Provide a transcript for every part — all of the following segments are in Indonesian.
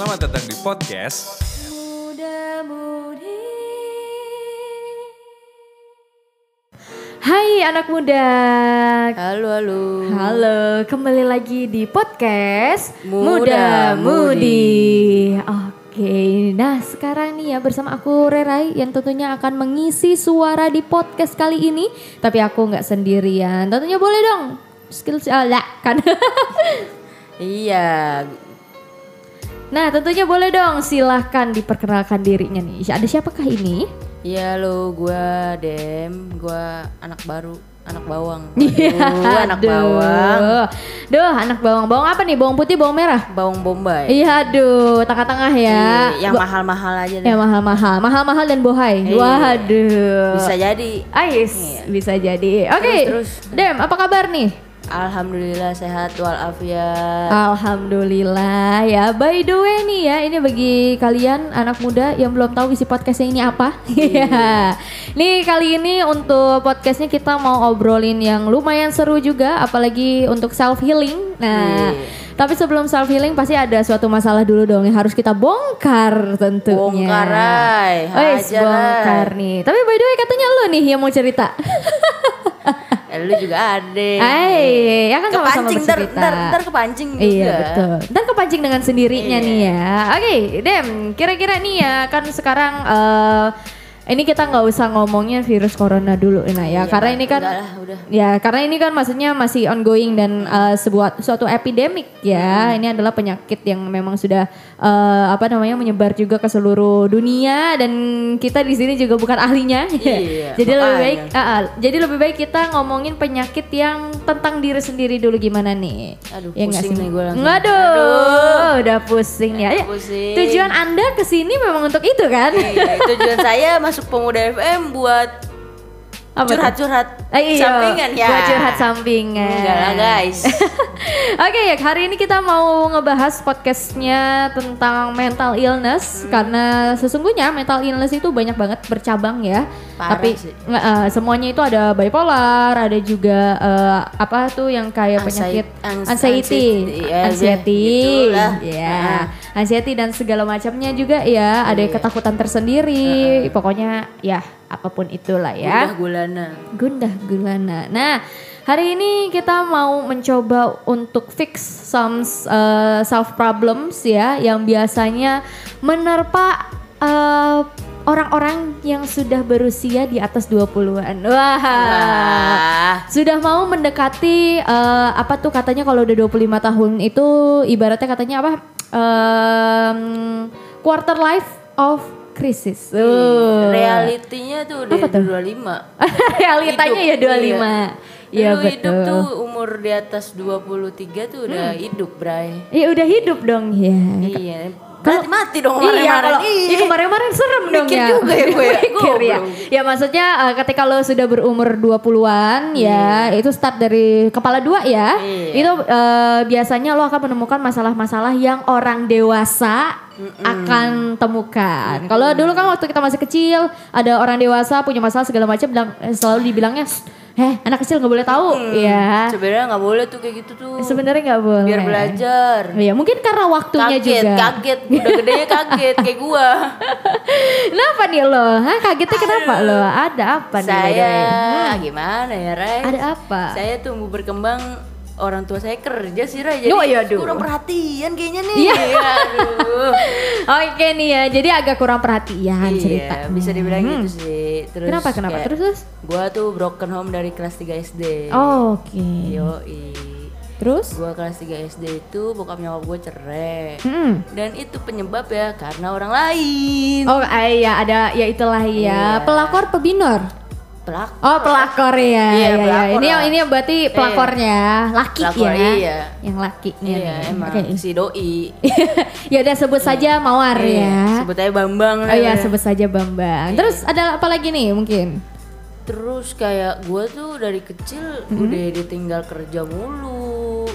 Selamat datang di podcast Muda Mudi. Hai anak muda. Halo, halo. Halo, kembali lagi di podcast Muda Mudi. Oke, nah sekarang nih ya bersama aku Rerai yang tentunya akan mengisi suara di podcast kali ini. Tapi aku nggak sendirian. Tentunya boleh dong. Skill ah, lah, kan. Iya, nah tentunya boleh dong. Silahkan diperkenalkan dirinya nih. Ada siapakah ini? iya lo, gua Dem, gua anak baru, anak bawang. Iya, anak aduh. bawang, Duh, anak bawang. Bawang apa nih? Bawang putih, bawang merah? bawang bombay. Iya, aduh, tengah-tengah ya. Iya, yang mahal-mahal aja deh. Ya mahal-mahal, mahal-mahal dan bohai. Iya. Waduh. Bisa jadi. Ais, Iya. bisa jadi. Oke, Terus, Dem, apa kabar nih? Alhamdulillah sehat walafiat. Alhamdulillah ya. By the way nih ya, ini bagi kalian anak muda yang belum tahu isi podcastnya ini apa. Iya. nih kali ini untuk podcastnya kita mau obrolin yang lumayan seru juga, apalagi untuk self healing. Nah. Iya. Tapi sebelum self healing pasti ada suatu masalah dulu dong yang harus kita bongkar tentunya. Bongkar, Rai. Wes, Hajar, Rai. bongkar nih. Tapi by the way katanya lu nih yang mau cerita. Eh, lu juga ada. Hai, ya kan sama-sama kepancing ntar, bercerita. ntar, ntar kepancing juga. Iya betul. Dan kepancing dengan sendirinya Iya. nih ya. Oke, Dem, kira-kira nih ya kan sekarang eh ini kita nggak usah ngomongnya virus corona dulu nah ya, Iya, karena ini kan udah lah, udah. ya karena ini kan maksudnya masih ongoing dan eh, sebuah suatu epidemik ya. Hmm. Ini adalah penyakit yang memang sudah eh, apa namanya menyebar juga ke seluruh dunia dan kita di sini juga bukan ahlinya. Iya, jadi lebih baik ah, ah, jadi lebih baik kita ngomongin penyakit yang tentang diri sendiri dulu gimana nih. Aduh, Ya pusing nih gue langsung. Aduh, udah pusing ya. Ya, Pusing. Tujuan Anda ke sini memang untuk itu kan? Iya, tujuan saya masuk pemuda FM buat curhat-curhat Eh, iya, sampingan ya. buat curhat sampingan. Enggak lah guys. Oke, ya hari ini kita mau ngebahas podcastnya tentang mental illness Hmm. karena sesungguhnya mental illness itu banyak banget bercabang ya. Parah Tapi sih. eh, semuanya itu ada bipolar, ada juga eh, apa tuh yang kayak Anxiety- penyakit anxiety, anxiety, ya, anxiety, gitulah. ya, Heeh. Anxiety dan segala macamnya juga ya. Ada Iya. ketakutan tersendiri, pokoknya ya apa pun itulah ya. Udah gulana. Gundah gulana. Nah, hari ini kita mau mencoba untuk fix some uh, self problems ya yang biasanya menerpa uh, orang-orang yang sudah berusia di atas 20-an. Wah. Wah. Sudah mau mendekati uh, apa tuh katanya kalau udah 25 tahun itu ibaratnya katanya apa? Um, quarter life of crisis. Uh. Realitinya tuh udah Apa tuh? 25. Realitanya ya Hidup, 25. iya. Iya Lu betul. hidup tuh umur di atas 23 tuh udah hidup, Bray. Iya udah hidup dong ya. Iya. Berarti mati dong Iya kemarin-kemarin. kalau iya, kemarin-kemarin serem dong Mikir ya. juga ya gue ya. Mikir ya. Ya maksudnya eh, ketika lo sudah berumur 20-an ya, itu start dari kepala dua ya. Iya. Itu eh, biasanya lo akan menemukan masalah-masalah yang orang dewasa akan temukan. Kalau dulu kan waktu kita masih kecil, ada orang dewasa punya masalah segala macam bilang eh, selalu dibilangnya, "Eh, anak kecil nggak boleh tahu." Ya. Sebenarnya nggak boleh tuh kayak gitu tuh. Sebenarnya nggak boleh. Biar belajar. Iya, mungkin karena waktunya Kaget, juga. kaget. Udah gedenya kaget kayak gua. Kenapa nih lo? Hah, kagetnya kenapa lo? Ada apa nih? saya gimana ya, Ray? Ada apa? Saya tumbuh berkembang orang tua saya kerja sih Ray jadi iya, aduh. kurang perhatian kayaknya nih. Iya. Aduh. Oke nih ya, jadi agak kurang perhatian cerita. Iya, bisa dibilang gitu sih. Terus Kenapa kenapa? kayak Terus terus? Gua tuh broken home dari kelas 3 SD. Oh, Oke. Yoi. Terus? Gua kelas 3 SD itu bokap nyokap gue cerai. Hmm. Dan itu penyebab ya karena orang lain. Oh iya ada ya itulah ya Iya. pelakor pebinor. Pelak. Oh pelakor ya. Iya, ya, ya. pelakor Ini yang ini yang berarti pelakornya laki Pelakor, ya. iya. Yang lakinya. Iya, nih. emang Oke. si doi. ya udah sebut saja Mawar Iya, ya. Sebut aja Bambang. Oh iya namanya. sebut saja Bambang. Terus ada apa lagi nih mungkin? Terus kayak gue tuh dari kecil Hmm? udah ditinggal kerja mulu.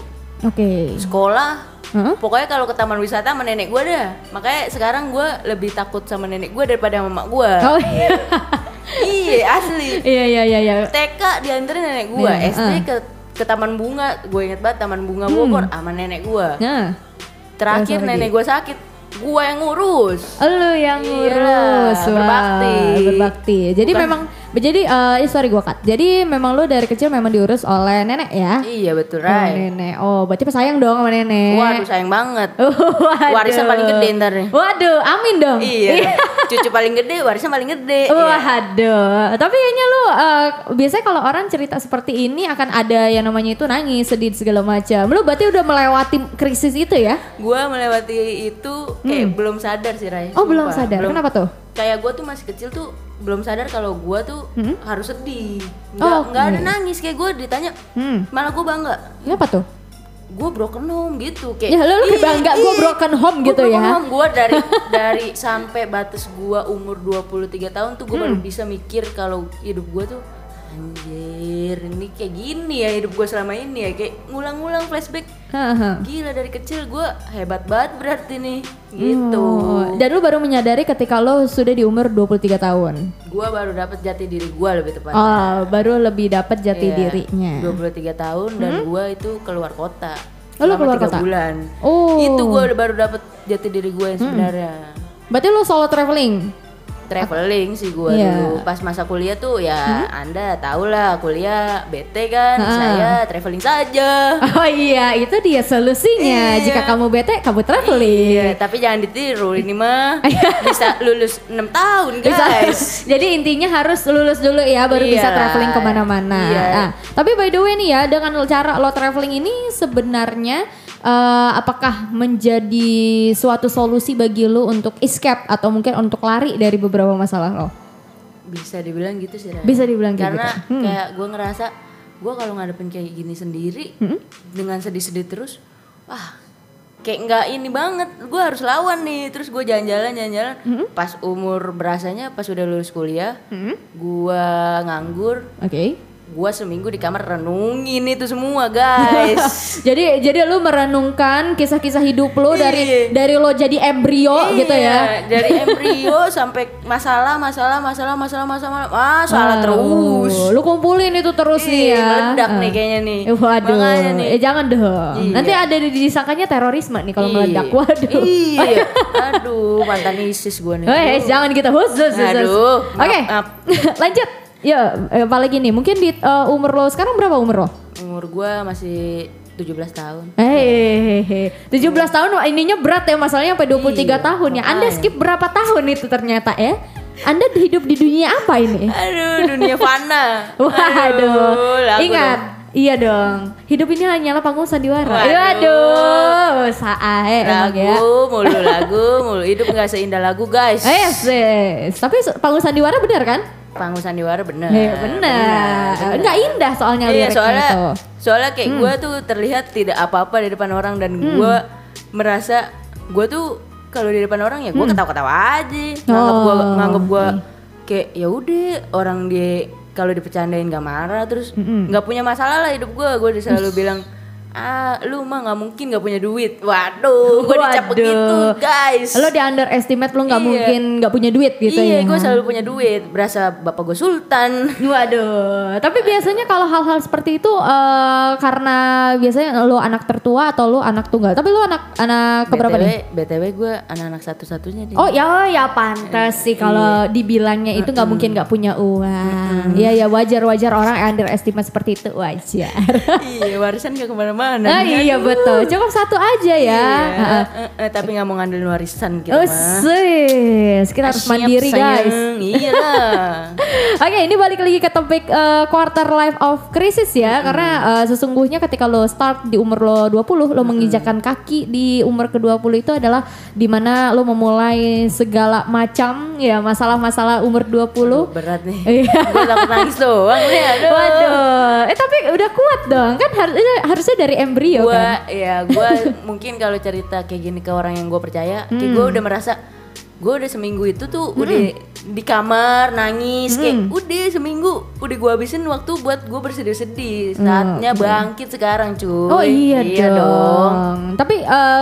Oke. Sekolah Hah? Pokoknya kalau ke taman wisata sama nenek gue dah. Makanya sekarang gue lebih takut sama nenek gue daripada sama mak gue. Oh iya. iya asli. Iya iya iya iya. TK dianterin nenek gue, Iya, SD ah. ke ke taman bunga, gue inget banget taman bunga Bogor sama nenek gue. Nah. Terakhir Terus nenek gue sakit, gua yang ngurus. Lu yang Iya, ngurus, Wah, berbakti. berbakti. Jadi Bukan- memang, jadi eh eh, sorry gua kat. Jadi memang lu dari kecil memang diurus oleh nenek ya? Iya betul, Oh, Ray. nenek. Oh, berarti sayang dong sama nenek. Waduh sayang banget. Waduh. Warisan paling gede ntar nih. Waduh, amin dong. Iya. Cucu paling gede, warisan paling gede. Iya. Waduh, tapi kayaknya lu eh, biasanya kalau orang cerita seperti ini akan ada yang namanya itu nangis, sedih segala macam. Lu berarti udah melewati krisis itu ya? Gua melewati itu kayak belum sadar sih. Hmm. Oh, belum sadar. Belum- Kenapa tuh? Kayak gua tuh masih kecil tuh belum sadar kalau gua tuh harus sedih. Hmm? Oh, Nggak, nggak ada oke. nangis kayak gua ditanya. Hmm. Malah gua bangga. Kenapa tuh? Gue broken home gitu kayak. Ya, lu lebih "Ih, bangga ih, broken home gua gitu broken ya." home. Gua dari dari sampai batas gua umur 23 tahun tuh gua Hmm. baru bisa mikir kalau hidup gua tuh anjir ini kayak gini ya hidup gua selama ini ya kayak ngulang-ngulang flashback. Gila dari kecil gua hebat banget berarti nih. Gitu. Oh, Dan lu baru menyadari ketika lo sudah di umur 23 tahun. gua baru dapet jati diri gua lebih tepat Oh, baru lebih dapat jati Iya, dirinya. 23 tahun dan gua itu keluar kota. Oh, selama keluar tiga kota? bulan. Oh. itu udah baru dapet jati diri gua yang sebenarnya. Berarti lu solo traveling. Traveling sih gua Iya. dulu pas masa kuliah tuh ya anda tau lah kuliah bete kan Ha. saya traveling saja Oh iya, itu dia solusinya. Iya. Jika kamu bete, kamu traveling. Iya, tapi jangan ditiru ini mah bisa lulus 6 tahun Bisa. guys. Jadi intinya harus lulus dulu ya, baru bisa Iya. traveling ke mana-mana. Iya. Nah, tapi by the way nih ya, dengan cara lo traveling ini sebenarnya eh, apakah menjadi suatu solusi bagi lo untuk escape atau mungkin untuk lari dari beberapa masalah lo? Bisa dibilang gitu sih. Ray. Bisa dibilang Karena gitu. Hmm. kayak gue ngerasa gue kalau ngadepin kayak gini sendiri Hmm? dengan sedih-sedih terus, wah kayak nggak ini banget. Gue harus lawan nih. Terus gue jalan-jalan, jalan-jalan. Hmm? Pas umur berasanya pas udah lulus kuliah, Hmm? gue nganggur. Oke. Gue seminggu di kamar renungin itu semua guys. jadi jadi lu merenungkan kisah-kisah hidup dari Iya. dari lo jadi embrio gitu ya. Iya, Dari embrio sampai masalah, masalah, masalah, masalah, masalah, masalah Ah, terus. Lu kumpulin itu terus nih Iya, ya. meledak nih kayaknya nih. Eh, waduh. Makanya nih. Eh jangan dong. Iya. Nanti ada di disangkanya terorisme nih kalau Iya. meledak. Waduh. Iya. Aduh, mantan ISIS gue nih. Oh, eh, jangan kita khusus. khusus. Aduh, Oke. Lanjut. Ya, eh, apalagi nih. Mungkin di eh, umur lo sekarang berapa umur lo? Umur gue masih 17 tahun. Eh, 17 tahun wah, ininya berat ya masalahnya sampai 23 Iya, tahun ya. Anda skip berapa tahun itu ternyata ya? Anda hidup di dunia apa ini? Aduh, dunia fana. Waduh, ingat. dong. Iya dong. Hidup ini hanyalah panggung sandiwara. Waduh. Waduh, sae emang Lagu ya. mulu lagu mulu hidup nggak seindah lagu guys. Eh, yes. Tapi se- panggung sandiwara benar kan? Panggung sandiwara bener. Eh, benar. Enggak indah soalnya Iya liriknya soalnya itu. soalnya kayak gue tuh terlihat tidak apa-apa di depan orang dan gue merasa gue tuh kalau di depan orang ya gue ketawa-ketawa aja. Nganggap gue Oh, nganggap gue kayak ya udah orang dia kalau dipecandain gak marah terus nggak punya masalah lah hidup gue gue selalu bilang ah lu mah nggak mungkin nggak punya duit waduh gue dicap Waduh. begitu guys Lo di underestimate lo nggak Iya. mungkin nggak punya duit gitu iya ya. gue selalu punya duit berasa bapak gue sultan Waduh, tapi biasanya kalau hal-hal seperti itu eh, karena biasanya lo anak tertua atau lo anak tunggal. Tapi lo anak anak keberapa btw nih? btw gue anak-anak satu-satunya nih Oh ya, oh, ya pantas sih kalau dibilangnya itu nggak mungkin nggak punya uang. Iya ya wajar wajar orang underestimate seperti itu wajar. iya warisan gak ke mana-mana Ah, iya betul, cukup satu aja ya. Iya, Heeh. eh, eh, tapi nggak mau ngandelin warisan kita Oh sis, kita harus Siap, mandiri sayang. guys. Iya lah. Oke, ini balik lagi ke topik eh, quarter life of crisis ya, karena eh, sesungguhnya ketika lo start di umur lo 20, lo menginjakan kaki di umur ke-20 itu adalah di mana lo memulai segala macam ya masalah-masalah umur 20. Berat nih. Iya. Gue takut nangis doang nih. Aduh. Waduh, eh tapi udah kuat dong, kan harusnya harusnya dari embrio Gua kan. ya gue mungkin kalau cerita kayak gini ke orang yang gue percaya, kayak Hmm. gue udah merasa gue udah seminggu itu tuh udah di kamar nangis Hmm. kayak udah seminggu udah gue habisin waktu buat gue bersedih-sedih saatnya bangkit sekarang cuy Hmm, Oh iya, dong. Tapi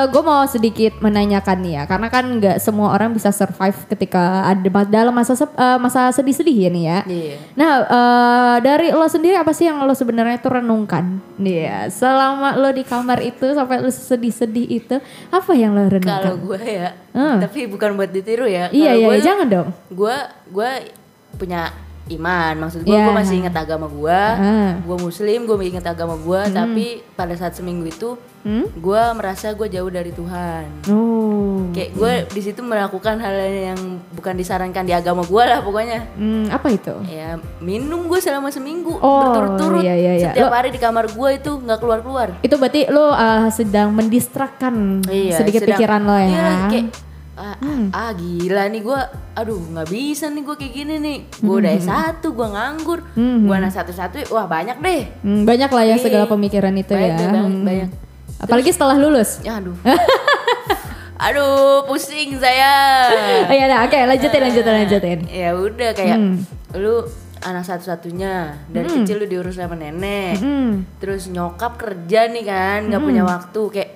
gue mau sedikit menanyakan nih ya, karena kan nggak semua orang bisa survive ketika ada dalam masa eh, masa sedih-sedih ya nih ya. Iya. Nah eh, dari lo sendiri apa sih yang lo sebenarnya tuh renungkan? Iya, selama lo di kamar itu sampai lo sedih-sedih itu, apa yang lo kalau renungkan? gue ya Hmm. tapi bukan buat ditiru ya Iya Kalau iya gue- jangan dong. gue gue punya iman maksud gue Iya. gue masih ingat agama gue Ah. gue muslim gue ingat agama gue tapi pada saat seminggu itu Hmm? gue merasa gue jauh dari Tuhan Oh. kayak gue di situ melakukan hal yang bukan disarankan di agama gue lah pokoknya Hmm, apa itu? ya minum gue selama seminggu Oh, berturut-turut iya, iya, iya. setiap Lo- hari di kamar gue itu nggak keluar keluar Itu berarti lo uh, sedang mendistrakkan sedikit sedang- pikiran lo ya. iya, kayak ah, ah, gila nih gue aduh nggak bisa nih gue kayak gini nih gue udah S1 gue nganggur Hmm. gue anak satu-satu wah banyak deh Hmm, banyak lah ya Iya. segala pemikiran itu Banyak ya. banyak, Hmm. banyak. Apalagi setelah lulus. ya aduh aduh pusing saya Oh iya, dah, oke lanjutin lanjutin lanjutin. ya udah kayak Hmm. lu anak satu-satunya dari kecil lu diurus sama nenek Hmm. terus nyokap kerja nih kan nggak punya waktu kayak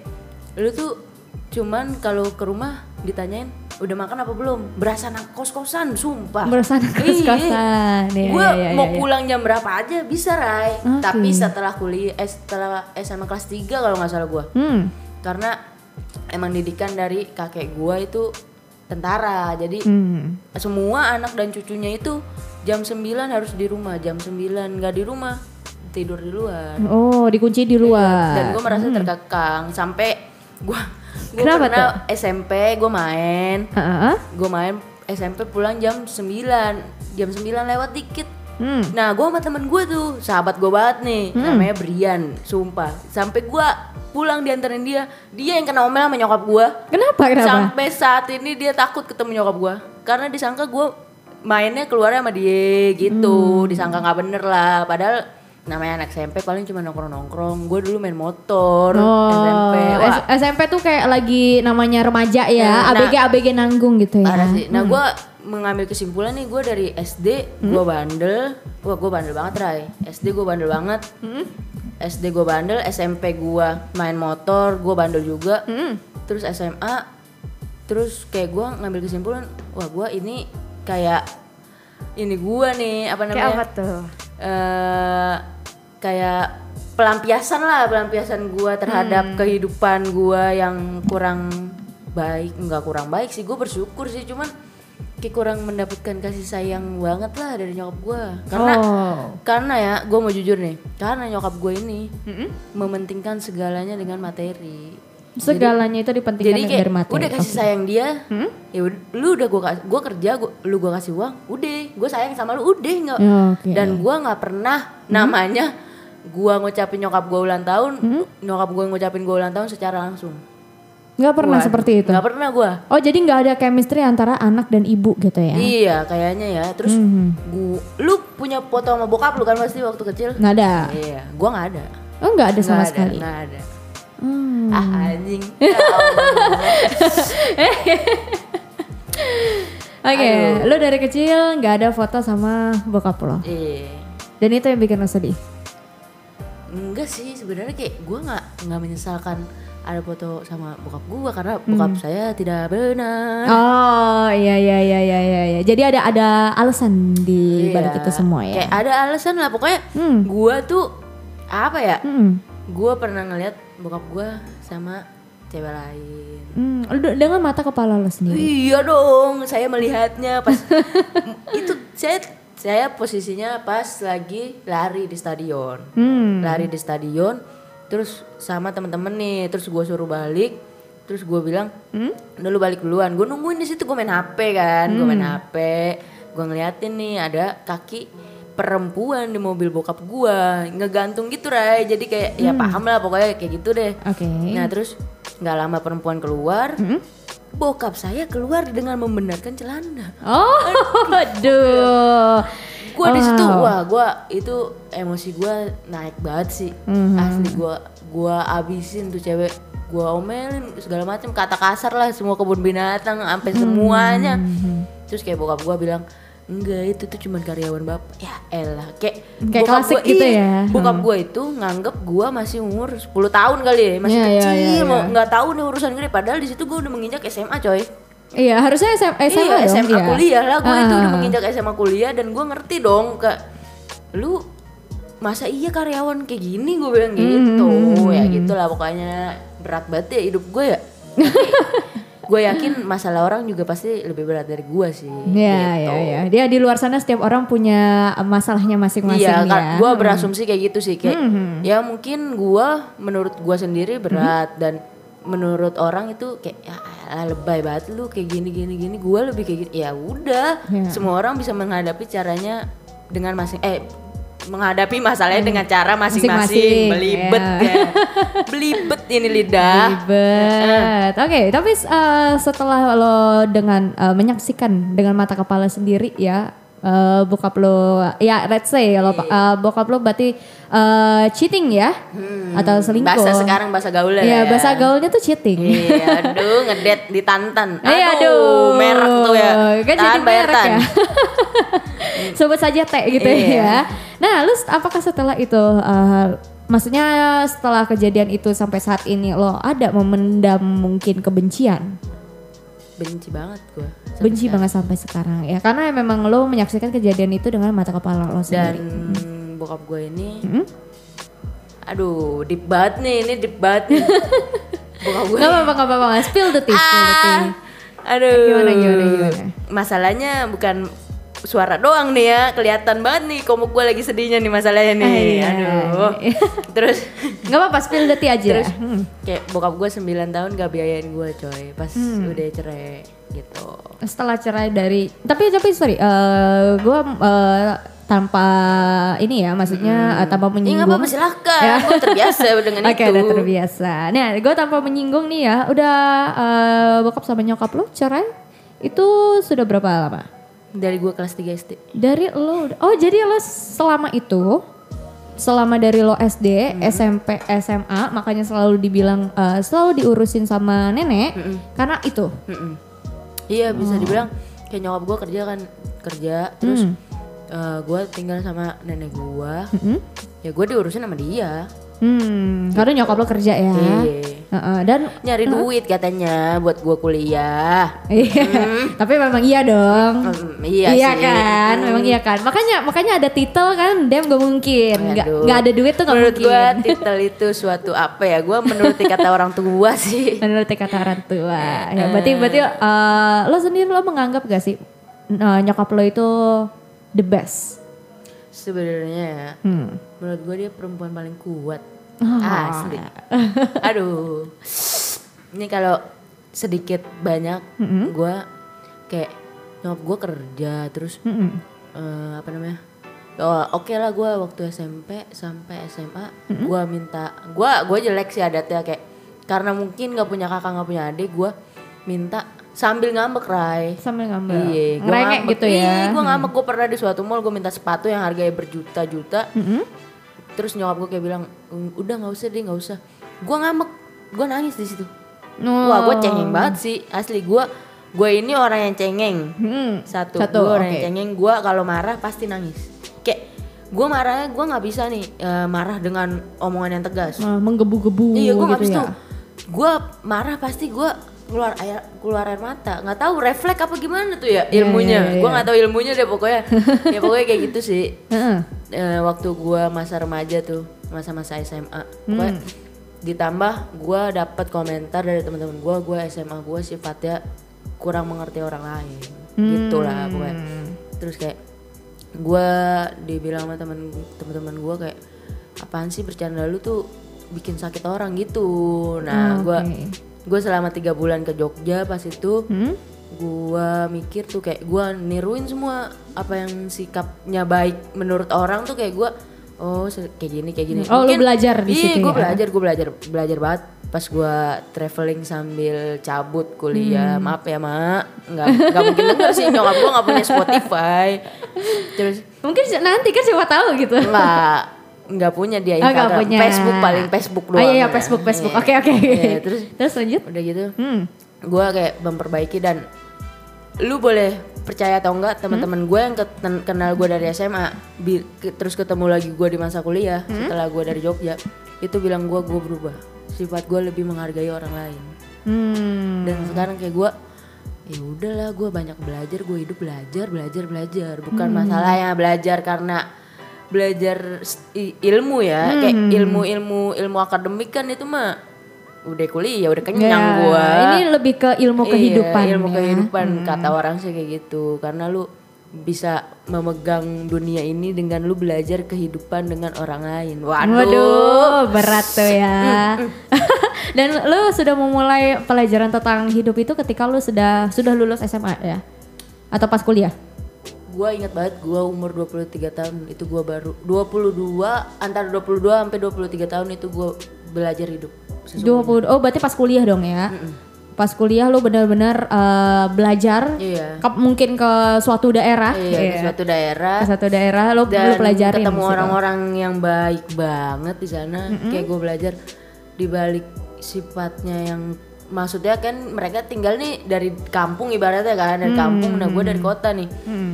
lu tuh cuman kalau ke rumah ditanyain udah makan apa belum berasa anak kos-kosan sumpah Berusaha kos-kosan. Iya, gue iya, iya, mau iya. pulang jam berapa aja bisa Rai Oke. tapi setelah kuliah eh, setelah SMA kelas 3 kalau nggak salah gue Hmm. karena emang didikan dari kakek gue itu tentara jadi Hmm. semua anak dan cucunya itu jam 9 harus di rumah jam 9 nggak di rumah tidur di luar Oh, dikunci di luar. dan gue merasa terkekang sampai gue gue Kenapa pernah SMP gue main Heeh. gue main SMP pulang jam 9 jam 9 lewat dikit Hmm. Nah, gue sama temen gue tuh, sahabat gue banget nih, namanya Brian, sumpah. Sampai gue pulang diantarin dia, dia yang kena omel sama nyokap gue. Kenapa kenapa? Sampai saat ini dia takut ketemu nyokap gue, karena disangka gue mainnya keluar sama dia gitu, disangka nggak bener lah. Padahal namanya anak SMP paling cuma nongkrong-nongkrong. Gue dulu main motor Oh, SMP. Wah, SMP tuh kayak lagi namanya remaja ya, Nah, ABG ABG nanggung gitu ya. Parah sih. Nah gue mengambil kesimpulan nih gue dari SD gue bandel, wah gue bandel banget Ray. SD gue bandel banget. SD gue bandel, SMP gue main motor, gue bandel juga. Terus SMA, terus kayak gue ngambil kesimpulan, wah gue ini kayak ini gue nih apa namanya? tuh? Eh kayak pelampiasan lah pelampiasan gua terhadap kehidupan gua yang kurang baik. Nggak kurang baik sih gue bersyukur sih. Cuman kayak kurang mendapatkan kasih sayang banget lah dari nyokap gua. Karena Oh. karena ya gue mau jujur nih karena nyokap gue ini mementingkan segalanya dengan materi Segalanya itu dipentingkan jadi kayak dari materi. udah kasih Oke. sayang dia ya ud- lu udah gue gua kerja gua, lu gue kasih uang udah gue sayang sama lu udah nggak Ya, oke. dan gue nggak pernah namanya gue ngucapin nyokap gue ulang tahun nyokap gue ngucapin gue ulang tahun secara langsung Nggak pernah Waduh, seperti itu. nggak pernah gue Oh jadi nggak ada chemistry antara anak dan ibu gitu ya? iya kayaknya ya terus Mhm. gua, lu punya foto sama bokap lu kan pasti waktu kecil Nggak ada. iya gue nggak ada Oh nggak ada sama Nggak sekali. nggak ada Hmm. ah anjing Ya. Oke, lu dari kecil nggak ada foto sama bokap lo. iya Dan itu yang bikin lo sedih. Enggak sih sebenarnya kayak gue nggak nggak menyesalkan ada foto sama bokap gue karena bokap saya tidak benar. Oh iya iya iya iya iya. iya. Jadi ada ada alasan di balik Iya. itu semua ya. Kayak ada alasan lah pokoknya Hmm. gue tuh apa ya? Hmm. Gue pernah ngeliat bokap gue sama cewek lain. Hmm, dengan mata kepala lo sendiri. Iya dong, saya melihatnya pas itu saya saya posisinya pas lagi lari di stadion. Hmm. lari di stadion terus sama temen-temen nih terus gue suruh balik terus gue bilang hmm? udah lu balik duluan gue nungguin di situ gue main hp kan gue main hp gue ngeliatin nih ada kaki perempuan di mobil bokap gue ngegantung gitu Ray. Jadi kayak ya paham lah pokoknya kayak gitu deh. Oke. nah terus nggak lama perempuan keluar Hmm? bokap saya keluar dengan membenarkan celana. Oh, aduh. gue di situ wah gue itu emosi gue naik banget sih. Mhm. asli gue gue abisin tuh cewek. Gue omelin segala macam kata kasar lah semua kebun binatang sampai semuanya. Terus kayak bokap gue bilang enggak itu tuh cuman karyawan bapak ya elah kayak Kayak klasik gitu iya, ya. bokap gue itu nganggep gue masih umur 10 tahun kali ya masih Iya, iya, kecil iya, mau iya. nggak tahu nih urusan gede padahal di situ gue udah menginjak SMA coy Iya harusnya SM, SMA iya dong. SMA iya. kuliah lah gue itu udah Ah. menginjak SMA kuliah dan gue ngerti dong ke lu masa iya karyawan kayak gini gue bilang gitu Hmm. ya gitulah pokoknya berat banget ya hidup gue ya gue yakin masalah orang juga pasti lebih berat dari gue sih Iya, gitu. iya, iya. Dia di luar sana setiap orang punya masalahnya masing-masing Iya, ya. kan gue berasumsi kayak gitu sih kayak Hmm. ya mungkin gue menurut gue sendiri berat dan menurut orang itu kayak ya lebay banget lu kayak gini gini gini gue lebih kayak gitu ya udah Iya. semua orang bisa menghadapi caranya dengan masing eh menghadapi masalahnya dengan cara masing-masing. Belibet iya. ya. Belibet ini lidah. Ribet. Oke, tapi uh, setelah lo dengan uh, menyaksikan dengan mata kepala sendiri ya, uh, bokap lo, ya let's say lo uh, bokap lo berarti uh, cheating ya, atau selingkuh. bahasa sekarang bahasa gaul Iya, ya bahasa gaulnya tuh cheating. Iya, aduh ngedet ditantan. Iya, aduh. merek tuh ya. Kan jadi Tahan bayar merek tan. ya. Sebut saja teh gitu Iya. ya. Nah, lu apakah setelah itu uh, maksudnya setelah kejadian itu sampai saat ini lo ada memendam mungkin kebencian? Benci banget gua. Benci banget sampai sekarang ya. Karena memang lo menyaksikan kejadian itu dengan mata kepala lo Dan sendiri. bokap gue ini, Hmm? aduh, deep banget nih, ini deep banget nih. bokap gue. Gak apa-apa, gak apa-apa. Spill the tea, spill the tea. Ah, aduh. Gimana, gimana, gimana? Masalahnya bukan suara doang nih ya, kelihatan banget nih komuk gue lagi sedihnya nih masalahnya nih. Iya. Aduh. Terus Gak apa-apa, spill the tea aja. Terus Hmm. kayak bokap gue 9 tahun gak biayain gue coy pas Hmm. udah cerai gitu. setelah cerai dari tapi tapi sorry eh gue tanpa ini ya maksudnya eh, tanpa Ya nggak menyinggung apa-apa silahkan, Ya. gue terbiasa dengan Oke itu. udah terbiasa nah gue tanpa menyinggung nih ya udah eh, bokap sama nyokap lo cerai itu sudah berapa lama Dari gue kelas 3 SD. dari lo oh jadi lo selama itu selama dari lo SD, SMP, SMA makanya selalu dibilang eh, selalu diurusin sama nenek karena itu. Mm-mm. Iya bisa Oh. dibilang kayak nyokap gue kerja kan kerja terus Hmm. gue tinggal sama nenek gue. Mm-mm. Ya gue diurusin sama dia. Hmm, karena nyokap lo kerja ya. Iya. Heeh, dan Nyari duit katanya buat gue kuliah. iya, tapi memang iya dong. Hmm, iya, sih. kan, memang iya kan. Makanya makanya ada titel kan, dem gak mungkin. Gak, Aduh. gak ada duit tuh gak Menurut mungkin. titel itu suatu apa ya? Gue menuruti kata orang tua sih. Menurut kata orang tua. Ya, berarti berarti eh, lo sendiri lo menganggap gak sih eh, nyokap lo itu the best? Sebenarnya ya, Hmm. menurut gue dia perempuan paling kuat. Ah. Asli. Aduh. Ini kalau sedikit banyak gue kayak nyokap gue kerja terus Mm-mm. eh, apa namanya? Oh, oke lah gue waktu SMP sampai SMA gue minta gue gue jelek sih adatnya kayak karena mungkin nggak punya kakak nggak punya adik gue minta sambil ngambek Rai Sambil ngambil. Iya, gua Ngerengek ngambek. gitu ya. Iya, gue ngambek. Gue pernah di suatu mall gue minta sepatu yang harganya berjuta-juta. Mm-mm. Terus nyokap gue kayak bilang, "Mm, udah nggak usah deh, nggak usah. Gue ngambek, gue nangis di situ. Oh. Wah, gue cengeng banget sih, asli gue. Gue ini orang yang cengeng. Hmm. Satu, Satu, gue orang oke. yang cengeng. Gue kalau marah pasti nangis. Kayak gue marahnya gue nggak bisa nih eh, marah dengan omongan yang tegas. Nah, menggebu-gebu Iya, gue nggak gitu bisa ya. Gue marah pasti gue keluar air keluar air mata. Nggak tahu refleks apa gimana tuh ya Iya, ilmunya. iya, iya. Gue nggak tahu ilmunya deh pokoknya. ya pokoknya kayak gitu sih. Heeh. Eh, waktu gue masa remaja tuh, masa-masa SMA. Pokoknya Hmm. ditambah gue dapat komentar dari teman-teman gue, gue SMA gue sifatnya kurang mengerti orang lain. Hmm. Gitulah pokoknya. Terus kayak gue dibilang sama temen teman-teman gue kayak apaan sih bercanda lu tuh bikin sakit orang gitu. Nah, Oh, gue oke. Gue selama tiga bulan ke Jogja pas itu Hmm? gue mikir tuh kayak gue niruin semua apa yang sikapnya baik menurut orang tuh kayak gue oh kayak gini kayak gini Oh, lu belajar di iya situ gue ya? belajar gue belajar belajar banget pas gue traveling sambil cabut kuliah Hmm. maaf ya mak nggak nggak mungkin denger sih nyokap gue nggak punya Spotify terus Mungkin nanti kan siapa tahu gitu. nggak nggak punya dia Oh, Instagram punya. Facebook paling Facebook Oh doang iya, iya ya. Facebook, Facebook. Iya. Oke, oke. Iya, terus Terus lanjut. udah gitu Hmm. gue kayak memperbaiki dan lu boleh percaya atau enggak teman-teman gue yang ket- kenal gue dari SMA bi- ke- terus ketemu lagi gue di masa kuliah setelah gue dari Jogja itu bilang gue gue berubah sifat gue lebih menghargai orang lain Hmm. dan sekarang kayak gue ya udahlah gue banyak belajar gue hidup belajar belajar belajar bukan masalahnya belajar karena belajar ilmu ya kayak ilmu ilmu ilmu akademik kan itu mah udah kuliah udah kenyang Ya, gue Ini lebih ke ilmu kehidupan. Iya, ilmu ya. kehidupan kata orang sih kayak gitu. Karena lu bisa memegang dunia ini dengan lu belajar kehidupan dengan orang lain. Waduh. Waduh, berat tuh ya. Dan lu sudah memulai pelajaran tentang hidup itu ketika lu sudah sudah lulus SMA ya? Atau pas kuliah? Gua ingat banget gua umur 23 tahun itu gua baru 22 antara 22 sampai 23 tahun itu gua belajar hidup. Sesungguhnya. 20 Oh, berarti pas kuliah dong ya? Pas kuliah lu benar-benar eh, belajar Iya. ke- mungkin ke suatu daerah. Iya, di suatu daerah Ke suatu daerah lu dan pelajarin. ketemu orang-orang yang baik banget di sana kayak gue belajar di balik sifatnya yang maksudnya kan mereka tinggal nih dari kampung ibaratnya kan dari kampung. Nah gue dari kota nih.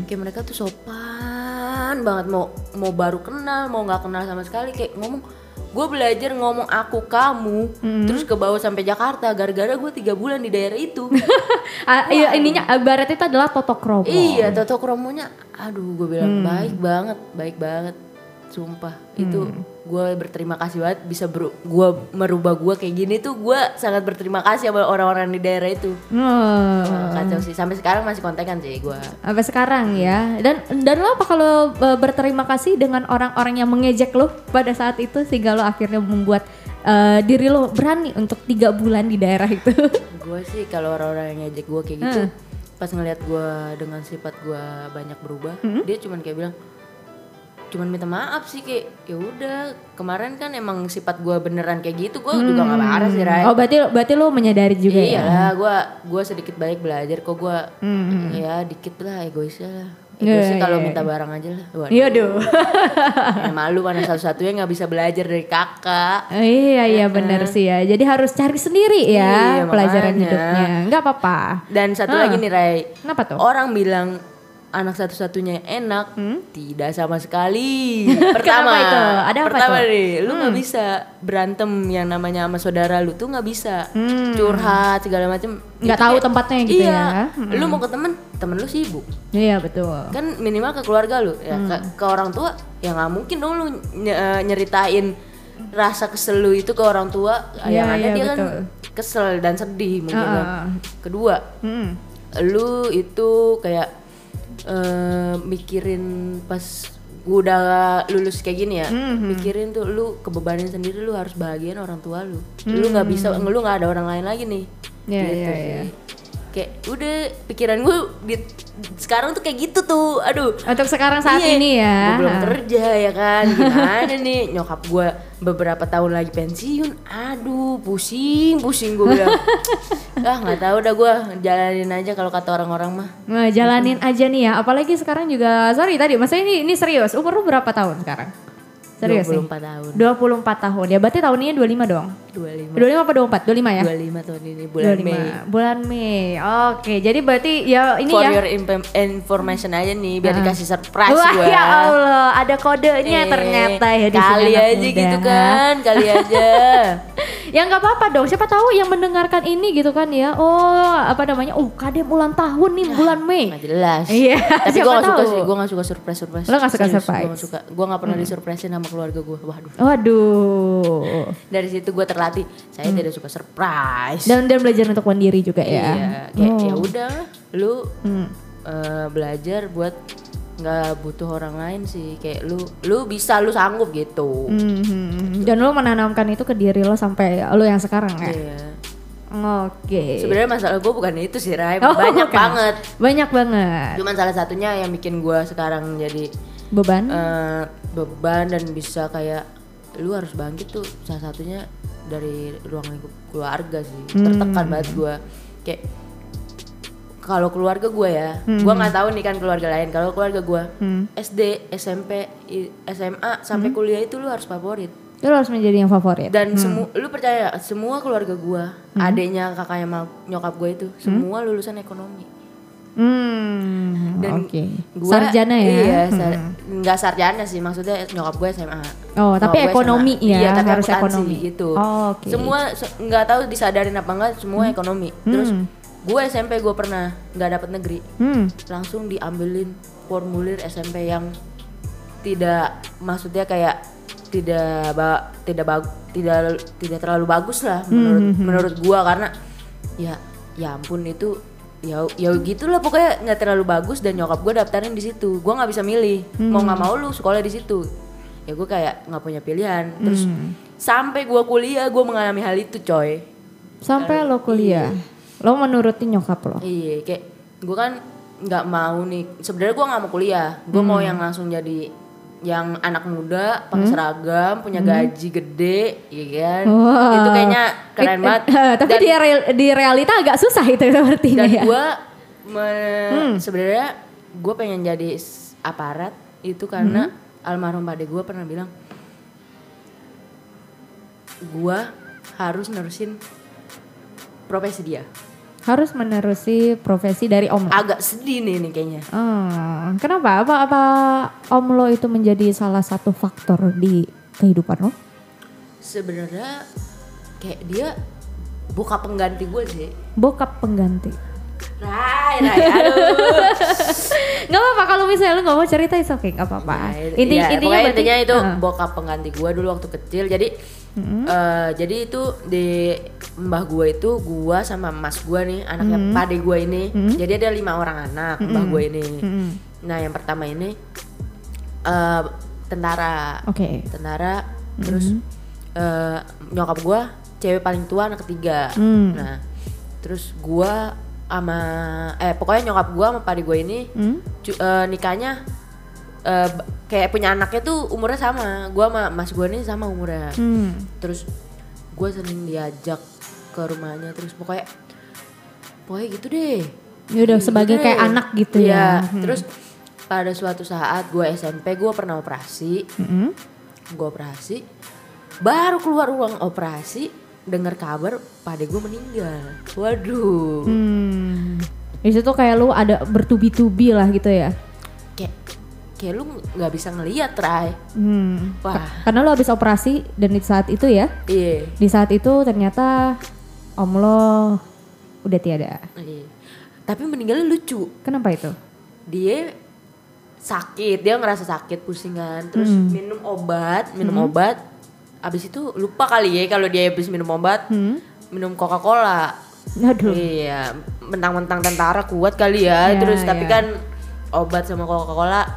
Kayak mereka tuh sopan banget. Mau mau baru kenal mau nggak kenal sama sekali. Kayak ngomong gue belajar ngomong aku kamu terus ke bawah sampai Jakarta. Gara-gara gue tiga bulan di daerah itu. Ah, iya, ininya ibarat itu adalah totok romo. Iya, Toto Kromonya, aduh gue bilang baik banget, baik banget, sumpah. Itu gue berterima kasih banget bisa ber, gue merubah gue kayak gini tuh gue sangat berterima kasih sama orang-orang di daerah itu. Oh. Kacau sih, sampai sekarang masih kontekan sih gue. Sampai sekarang ya. Dan dan lo apa kalau e, berterima kasih dengan orang-orang yang mengejek lo pada saat itu sehingga lo akhirnya membuat e, diri lo berani untuk tiga bulan di daerah itu. gue sih kalau orang-orang yang ngejek gue kayak gitu, pas ngeliat gue dengan sifat gue banyak berubah, dia cuman kayak bilang, cuman minta maaf sih kayak ya udah kemarin kan emang sifat gue beneran kayak gitu gue juga gak marah sih Ray oh berarti berarti lo menyadari juga ya. Iyalah, gue gua sedikit banyak belajar kok gue ya dikit lah egoisnya lah. Iya, Egoisnya kalau iya, minta barang aja lah. Waduh, Iya doh. ya malu mana satu-satunya nggak bisa belajar dari kakak. iya iya benar sih ya. Jadi harus cari sendiri ya Iya, pelajaran makanya. hidupnya. Nggak apa-apa. Dan satu lagi nih Ray, Kenapa tuh? orang bilang anak satu-satunya yang enak, tidak sama sekali. Pertama, Hmm? Itu? Ada apa pertama? Hmm. nih, lu nggak bisa berantem yang namanya sama saudara lu tuh nggak bisa curhat segala macem. Hmm. Nggak Itu tahu kayak- tempatnya gitu iya, ya. Lu mau ke temen, temen lu sibuk. Iya betul. kan minimal ke keluarga lu ya Hmm. ke, ke orang tua ya nggak mungkin dong lu eh, nyeritain rasa kesel lu itu ke orang tua Iya, yang ada iya, dia betul. kan kesel dan sedih mungkin kan. ah. kedua Hmm. lu itu kayak eh, mikirin pas gua udah lulus kayak gini ya Hmm, mikirin tuh lu kebebanan sendiri lu harus bahagian orang tua lu lu nggak bisa lu nggak ada orang lain lagi nih Hmm. Iya, gitu iya, sih. iya. Kayak udah pikiran gue di sekarang tuh kayak gitu tuh aduh Untuk sekarang saat Iya, ini ya. Gue belum kerja ya kan. Gimana nih nyokap gue beberapa tahun lagi pensiun. Aduh, pusing, pusing gue bilang. ah nggak tahu dah gue jalanin aja kalau kata orang-orang mah. Nah, jalanin aja nih ya. Apalagi sekarang juga sorry tadi, maksudnya ini ini serius. Umur lu berapa tahun sekarang? Serius nih. 24 tahun. 24 tahun. Ya berarti tahun ini 25 dong. 25. 25 apa 24? 25 ya? 25 tahun ini bulan 25. Mei. Bulan Mei. Oke, jadi berarti ya ini For ya. your imp- information aja nih biar dikasih surprise Wah gue. ya Allah, ada kodenya ternyata ya di sini Kali aja muda. gitu kan, kali aja. ya nggak apa-apa dong. Siapa tahu yang mendengarkan ini gitu kan ya. Oh, apa namanya? Oh, kadem ulang tahun nih bulan Mei. Nggak jelas. Iya, Tapi gue gak suka sih, gue gak suka surprise surprise. Lo nggak suka surprise? Hmm. Gue gak suka, gue gak pernah disurprisein sama keluarga gue. Waduh. Waduh. Dari situ gue terlatih, saya tidak suka surprise. Dan dan belajar untuk mandiri juga ya. Iya, kayak Oh. ya udah, lu Hmm. eh, belajar buat nggak butuh orang lain sih. Kayak lu, lu bisa, lu sanggup gitu. Mhm. Dan lo menanamkan itu ke diri lo sampai lo yang sekarang ya. Iya. Oke. Sebenarnya masalah gue bukan itu sih, Ray. Oh, Banyak bukan. banget. Banyak banget. Cuman salah satunya yang bikin gue sekarang jadi Beban. eh, beban dan bisa kayak lu harus bangkit tuh salah satunya dari ruang lingkup keluarga sih Hmm. tertekan banget gua kayak kalau keluarga gue ya, gue nggak tahu nih kan keluarga lain. Kalau keluarga gue, Hmm. SD, SMP, SMA sampai kuliah itu lu harus favorit. Lo harus menjadi yang favorit. Dan semua, lu percaya semua keluarga gue, Hmm. adiknya, kakaknya, nyokap gue itu, semua lulusan ekonomi. Hmm, Dan oke. Gua, Sarjana ya? Iya, sar- nggak sarjana sih, maksudnya nyokap gue SMA. Oh, tapi Nyokap gue ekonomi SMA. ya, Iya, tapi harus ekonomi. gitu. Oh, oke. Semua se- nggak tahu disadarin apa enggak, semua ekonomi. Terus Hmm. Gue SMP gue pernah nggak dapet negeri, Hmm. langsung diambilin formulir SMP yang tidak maksudnya kayak tidak ba tidak bag tidak tidak terlalu bagus lah Hmm, menurut menurut gua. Karena ya ya ampun itu ya ya gitulah pokoknya nggak terlalu bagus dan nyokap gue daftarin di situ. Gua nggak bisa milih mau nggak mau lu sekolah di situ. Ya gue kayak nggak punya pilihan. Terus Hmm. sampai gua kuliah gue mengalami hal itu coy. Sampai lo kuliah. Lo menuruti nyokap lo. Iya, kayak gue kan nggak mau nih. Sebenarnya gue nggak mau kuliah. Gue mau yang langsung jadi yang anak muda, pakai seragam, punya gaji gede, iya kan? Wah. Itu kayaknya keren It- banget. eh, tapi dan, di, real- di realita agak susah itu sepertinya dan ya. gue sebenarnya gue pengen jadi aparat itu karena almarhum pade gue pernah bilang gue harus nerusin profesi dia. Harus menerusi profesi dari om. Agak sedih nih nih kayaknya. Hmm, kenapa? Apa apa om lo itu menjadi salah satu faktor di kehidupan lo? sebenarnya kayak dia buka pengganti gue sih Bokap pengganti. Rai Rai aduh Gak apa-apa kalau misalnya lo gak mau cerita itu oke gak apa-apa. Nah, Inti, iya, intinya berarti- intinya itu Heeh. bokap pengganti gue dulu waktu kecil jadi eh, jadi itu di mbah gue itu gue sama mas gue nih anaknya pade gue ini. Jadi ada lima orang anak mbah gue ini. Mm-mm. nah yang pertama ini eh, tentara. Oke. tentara terus eh, nyokap gua cewek paling tua anak ketiga. Hmm. nah terus gua sama eh pokoknya nyokap gua sama padi gua ini Hmm? cu- eh, nikahnya eh, kayak punya anaknya tuh umurnya sama gua sama mas gua ini sama umurnya Hmm. terus gua sering diajak ke rumahnya terus pokoknya pokoknya gitu deh Ya udah sebagai Gitu kayak deh. anak gitu Iya, ya. Hmm. terus pada suatu saat gua SMP gua pernah operasi Mm-mm. gue operasi baru keluar uang operasi dengar kabar pade gue meninggal waduh Hmm. Di situ kayak lu ada bertubi-tubi lah gitu ya. kayak kayak lu nggak bisa ngeliat Rai Hmm. wah Karena lu habis operasi dan di saat itu ya, iya di saat itu ternyata om lo udah tiada. iya. tapi meninggalnya lucu Kenapa itu? dia sakit dia ngerasa sakit pusingan terus Hmm. minum obat minum obat abis itu lupa kali ya kalau dia habis minum obat Hmm. minum Coca Cola Aduh. Iya, mentang-mentang tentara kuat kali ya. Iya, Terus tapi iya. kan obat sama Coca-Cola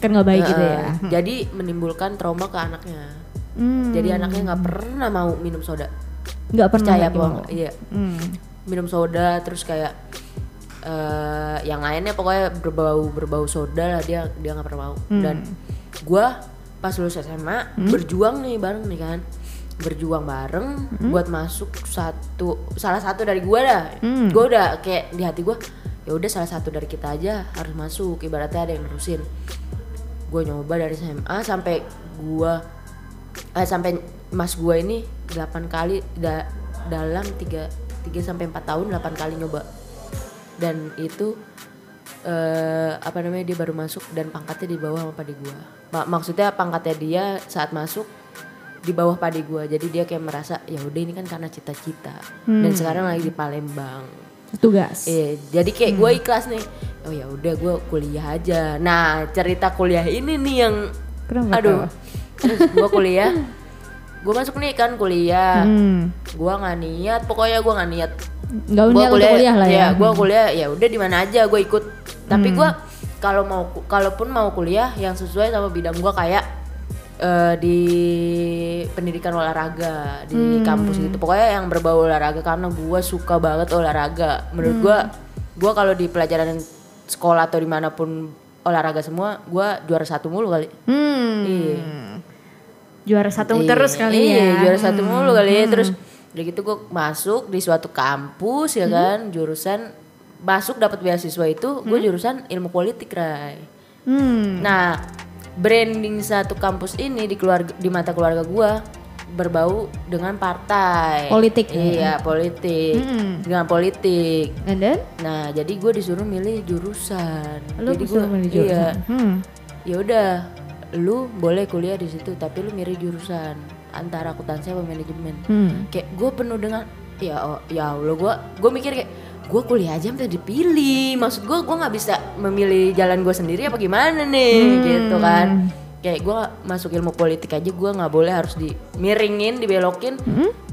Kan nggak baik gitu eh, ya. Jadi menimbulkan trauma ke anaknya. Hmm. Jadi anaknya nggak pernah mau minum soda. nggak pernah Percaya apa? Iya. Hmm. Minum soda terus kayak eh yang lainnya pokoknya berbau berbau soda lah dia dia nggak pernah mau. Hmm. Dan gua pas lulus SMA berjuang nih bareng nih kan. Berjuang bareng Hmm. buat masuk satu salah satu dari gua dah. Hmm. Gua udah kayak di hati gua ya udah salah satu dari kita aja harus masuk ibaratnya ada yang nerusin. Gue nyoba dari SMA sampai gua eh, sampai mas gua ini 8 kali da- dalam 3 3 sampai 4 tahun 8 kali nyoba. Dan itu eh apa namanya dia baru masuk dan pangkatnya di bawah sama padi gua. Ma- maksudnya pangkatnya dia saat masuk di bawah padi gua. Jadi dia kayak merasa ya udah ini kan karena cita-cita. Dan sekarang lagi di Palembang. Tugas. Iya, jadi kayak gue ikhlas nih. Oh ya udah gue kuliah aja. Nah cerita kuliah ini nih yang, Kenapa aduh. Terus gue kuliah, gue masuk nih kan kuliah. Hmm. Gue nggak niat, pokoknya gue nggak niat. Nggak Gua niat untuk kuliah lah ya. gue kuliah ya udah di mana aja gue ikut. Tapi gue kalau mau, kalaupun mau kuliah yang sesuai sama bidang gue kayak eh, di pendidikan olahraga di kampus gitu. Pokoknya yang berbau olahraga karena gue suka banget olahraga. Menurut gue, gue kalau di pelajaran sekolah atau di mana pun olahraga semua, gue juara satu mulu kali. Hmm. Iya. Juara satu Iya, terus kali iya, ya. juara satu mulu kali ya. Terus udah gitu gue masuk di suatu kampus ya kan, jurusan masuk dapat beasiswa itu gue jurusan ilmu politik Ray Hmm. nah branding satu kampus ini di keluarga di mata keluarga gue berbau dengan partai Politik. iya politik Hmm. dengan politik And then? nah jadi gue disuruh milih jurusan Lu jadi gua- milih iya jurusan. Hmm. ya udah lu boleh kuliah di situ tapi lu milih jurusan antara akuntansi apa manajemen Hmm. kayak gue penuh dengan ya oh, ya allah gue gue mikir kayak gue kuliah aja sampai dipilih maksud gue gue nggak bisa memilih jalan gue sendiri apa gimana nih Hmm. gitu kan kayak gue masuk ilmu politik aja gue nggak boleh harus dimiringin dibelokin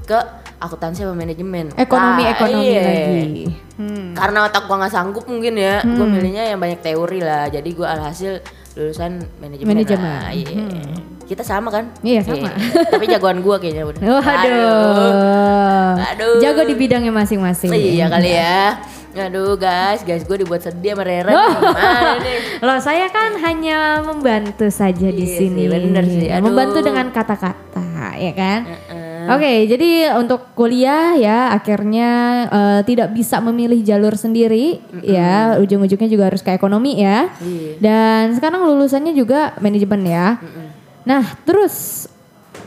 ke akuntansi apa manajemen Hmm? Ekonomi Ah, ekonomi iya. lagi. Hmm. karena otak gue nggak sanggup mungkin ya gue milihnya yang banyak teori lah jadi gue alhasil lulusan manajemen Manajemen. lah. Iya. Kita sama kan Iya, sama. tapi jagoan gue kayaknya udah Waduh. Aduh. Jago di bidangnya masing-masing. Iya kali ya. Aduh guys, guys gue dibuat sedih sama Rera. Oh. Loh, saya kan hanya membantu saja di Iya sini. sih, bener sih. Aduh. Membantu dengan kata-kata, ya kan? Heeh. Oke, jadi untuk kuliah ya akhirnya eh, tidak bisa memilih jalur sendiri ya, ujung-ujungnya juga harus ke ekonomi ya. Iya. Dan sekarang lulusannya juga manajemen ya. Nah, terus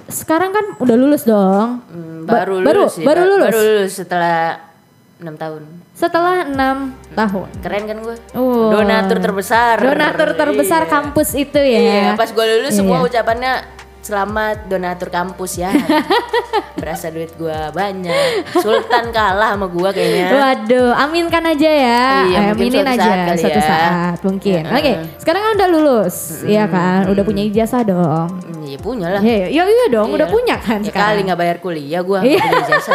sekarang kan udah lulus dong. Hmm, Ba- baru baru- lulus baru ba- lulus? Baru lulus setelah 6 tahun. Setelah enam tahun. Keren kan gue? Oh. Donatur terbesar. Donatur terbesar Iya. kampus itu ya. Iya, pas gue lulus semua Iya. ucapannya selamat donatur kampus ya. Berasa duit gue banyak. Sultan kalah sama gue kayaknya. Waduh, aminkan aja ya. Iya, Eh, aminin suatu aja saat kali suatu ya. saat mungkin. Heeh. Oke, sekarang kan udah lulus, ya kan? Udah punya ijazah dong. Hmm, Iya punya lah. Iya, iya, iya dong, udah Iya. punya kan Ya sekarang. kali nggak bayar kuliah gue. Iya. jasa.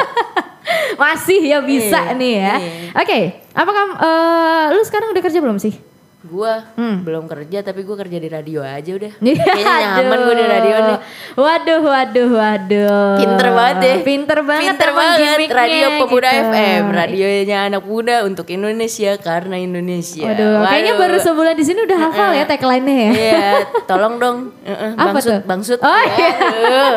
Masih ya bisa Iya, nih ya. iya. Oke, apakah eh, lu sekarang udah kerja belum sih? Gue Hmm. belum kerja tapi gue kerja di radio aja udah. Iya, Kayaknya nyaman gue di radio nih. Waduh, waduh, waduh. Pinter banget deh. Pinter banget. Pinter banget. Radio Pemuda gitu. FM. Radionya anak muda untuk Indonesia karena Indonesia. Waduh, kayaknya baru sebulan di sini udah hafal ya tagline-nya ya. Iya, tolong dong. Heeh, Apa bangsut, tuh? Bangsut. Oh, iya. Aduh.